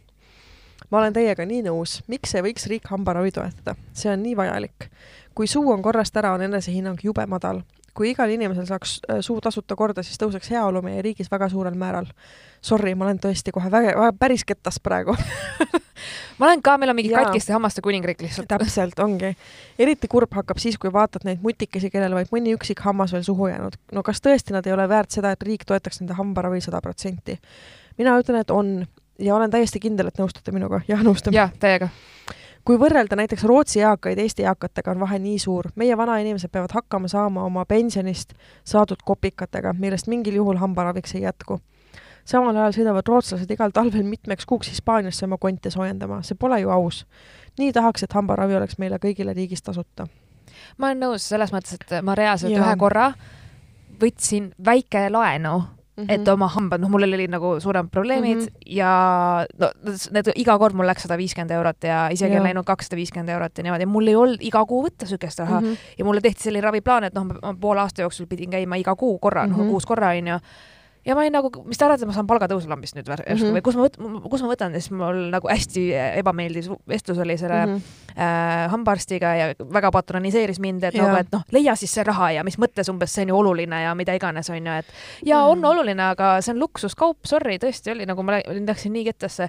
ma olen teiega nii nõus, miks ei võiks riik hambaravi toetada, see on nii vajalik. kui suu on korrast ära, on enesehinnang jube madal. Kui igal inimesel saaks äh, suu tasuta korda, siis tõuseks heaolu meie riigis väga suurel määral. Sorry, ma olen tõesti kohe väga, väga päris kettas praegu ma olen ka, meil on mingi katkiste hammaste kuningriik lihtsalt. täpselt, ongi. eriti kurb hakkab siis, kui vaatad neid mutikesi, kellel vaid mõni üksik hammas veel suhu jäänud. no kas tõesti nad ei ole väärt seda, et riik toetaks nende hambaravi sada protsenti? mina ütlen, et on ja olen täiesti kindel, et nõustute minuga. jah, nõustun. jah, täiega. Kui võrrelda näiteks Rootsi eakaid Eesti eakatega, on vahe nii suur. meie vanainimesed peavad hakkama saama oma pensionist saadud kopikatega, millest mingil juhul hambaraviks ei jätku. samal ajal sõidavad rootslased igal talvel mitmeks kuuks Hispaaniasse oma konte soojendama, see pole ju aus. nii tahaks, et hambaravi oleks meile kõigile riigis tasuta. ma olen nõus selles mõttes, et ma reaalselt ühe korra võtsin väike laenu Mm -hmm. et oma hambad, noh, mul olid nagu suuremad probleemid mm -hmm. ja no need iga kord mul läks sada viiskümmend eurot ja isegi on läinud kakssada viiskümmend eurot ja niimoodi mul ei olnud iga kuu võtta siukest raha mm -hmm. ja mulle tehti selline raviplaan, et noh, ma poole aasta jooksul pidin käima iga kuu korra mm, -hmm. noh kuus korra onju ja ma olin nagu, mis te arvate, ma saan palgatõusu lambist nüüd järsku mm -hmm. või kus ma võt-, kus ma võtan, siis mul nagu hästi ebameeldiv vestlus oli selle mm -hmm. äh, hambaarstiga ja väga patroniseeris mind, et ja. nagu, et noh, leia siis see raha ja mis mõttes umbes see on ju oluline ja mida iganes, on ju, et ja mm -hmm. on oluline, aga see on luksuskaup, sorry, tõesti oli nagu ma läksin nii kettasse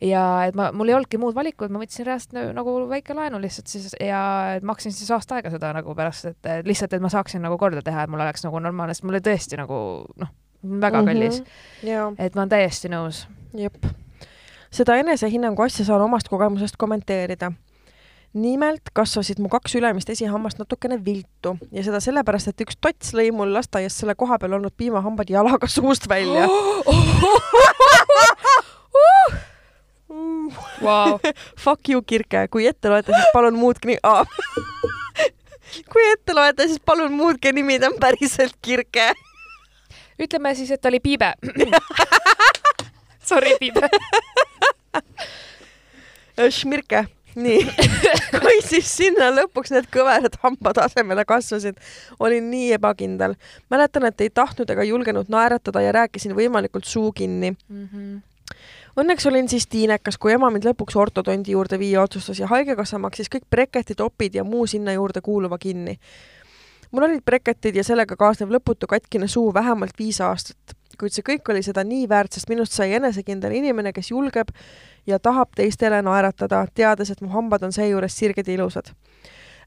ja et ma, mul ei olnudki muud valikut, ma võtsin reaalselt nagu, väike laenu lihtsalt siis ja maksin siis aasta aega seda nagu pärast, et lihtsalt, et ma saaksin nagu korda teha, et mul oleks nagu normaalne, sest mul oli tõesti nagu noh väga kallis mm. -hmm. et ma olen täiesti nõus. jep. seda enesehinnangu asja saan omast kogemusest kommenteerida. nimelt kasvasid mu kaks ülemist esihammast natukene viltu ja seda sellepärast, et üks tots lõi mul lasteaias selle koha peal olnud piimahambad jalaga suust välja wow. Fuck you, Kirke, kui ette loete, siis palun muutke nii ah. kui ette loete, siis palun muutke nimi, ta on päriselt Kirke. Ütleme siis, et ta oli Piibe Sorry, Piibe Šmirke nii, kui siis sinna lõpuks need kõverad hambad asemele kasvasid, olin nii ebakindel. mäletan, et ei tahtnud ega julgenud naeratada ja rääkisin võimalikult suu kinni mm. -hmm. Õnneks olin siis tiinekas, kui ema mind lõpuks ortodondi juurde viia otsustas ja Haigekassa maksis kõik breketid, opid ja muu sinna juurde kuuluva kinni. Mul olid breketid ja sellega kaasnev lõputu katkine suu vähemalt viis aastat, kuid see kõik oli seda nii väärt, sest minust sai enesekindel inimene, kes julgeb ja tahab teistele naeratada, teades, et mu hambad on seejuures sirged ja ilusad.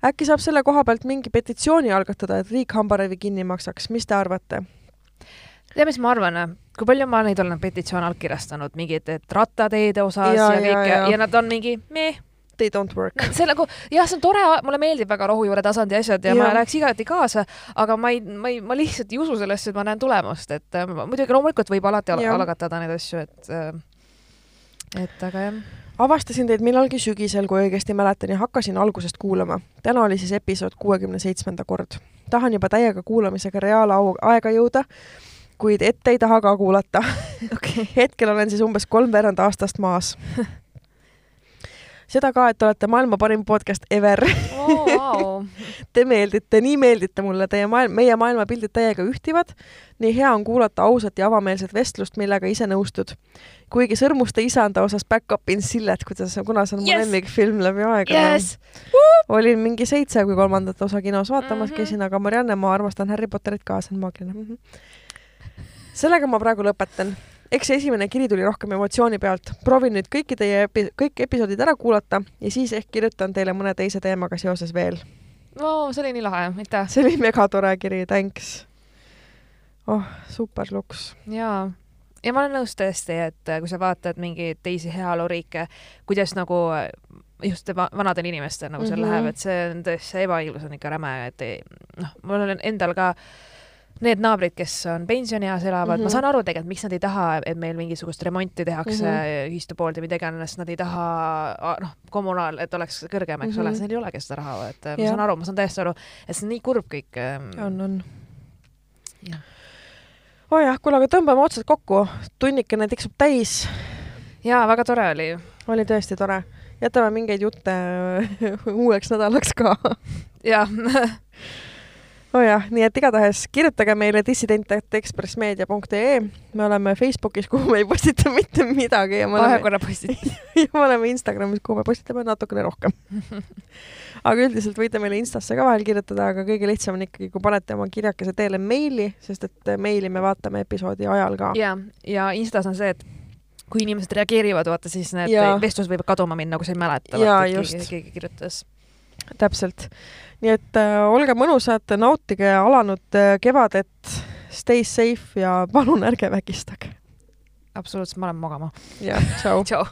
äkki saab selle koha pealt mingi petitsiooni algatada, et riik hambaravi kinni maksaks, mis te arvate? tead, mis ma arvan, kui palju ma neid olen petitsioone allkirjastanud, mingid, et rattateede osas ja, ja kõik ja, ja. ja nad on mingi meh they don't work. see nagu jah, see on tore, mulle meeldib väga rohujuure tasandi asjad ja, ja. ma läheks igati kaasa, aga ma ei, ma ei, ma lihtsalt ei usu sellesse, et ma näen tulemust, et äh, muidugi loomulikult võib alati al algatada neid asju, et äh, et aga jah. avastasin teid millalgi sügisel, kui õigesti mäletan, ja hakkasin algusest kuulama. täna oli siis episood kuuekümne seitsmenda kord. tahan juba täiega kuulamisega reaalaega jõuda, kuid ette ei taha ka kuulata okay. hetkel olen siis umbes kolmveerand aastast maas seda ka, et olete maailma parim podcast ever oh,. Wow. Te meeldite, nii meeldite mulle, teie maailm, meie maailmapildid täiega ühtivad. nii hea on kuulata ausat ja avameelset vestlust, millega ise nõustud. kuigi Sõrmuste isanda osas back-up in Sillet, kuidas, kuna see on yes. mu lemmikfilm läbi aegade yes.. olin mingi seitse, kui kolmandat osa kinos vaatamas mm -hmm. käisin, aga Marianne, ma armastan Harry Potterit ka, see on maagiline mm. -hmm. sellega ma praegu lõpetan eks see esimene kiri tuli rohkem emotsiooni pealt. proovin nüüd kõiki teie epi-, kõik episoodid ära kuulata ja siis ehk kirjutan teile mõne teise teemaga seoses veel. no see oli nii lahe, aitäh! see oli megatore kiri, thanks! oh, super luks! jaa ja ma olen nõus tõesti, et äh, kui sa vaatad mingeid teisi heaoluriike, kuidas nagu äh, just vanadel inimestel nagu seal mm -hmm. läheb, et see on tõesti, see ebaõiglus on ikka räme, et ei, noh, mul on endal ka äh, need naabrid, kes on pensionieas elavad mm, -hmm. ma mhm. saan aru tegelikult, miks nad ei taha, et meil mingisugust remonti tehakse mm -hmm. ühistu poolt ja mida iganes, nad ei taha, noh, kommunaal, et oleks kõrgem, eks mm -hmm. ole, mhm. neil ei olegi seda raha, et ja. ma saan aru, ma saan täiesti aru, et see on nii kurb kõik. Ähm, on, on. oo oh jah, kuule, aga tõmbame otsad kokku, tunnikene tiksub täis. jaa, väga tore oli. oli tõesti tore. jätame mingeid jutte uueks nädalaks ka. jah nojah, nii et igatahes kirjutage meile dissident.ekspressmeedia.ee. me oleme Facebookis, kuhu me ei postita mitte midagi ja me oleme. vahekorra postitame ja me oleme Instagramis, kuhu me postitame natukene rohkem aga üldiselt võite meile Instasse ka vahel kirjutada, aga kõige lihtsam on ikkagi, kui panete oma kirjakese teele meili, sest et meili me vaatame episoodi ajal ka. ja, ja Instas on see, et kui inimesed reageerivad, vaata siis need vestlused võivad kaduma minna, kui sa ei mäleta, et keegi, keegi kirjutas. Täpselt nii et äh, olge mõnusad, nautige alanud äh, kevadet, stay safe ja palun ärge vägistage. absoluutselt, ma lähen magama. jah, tšau. tšau.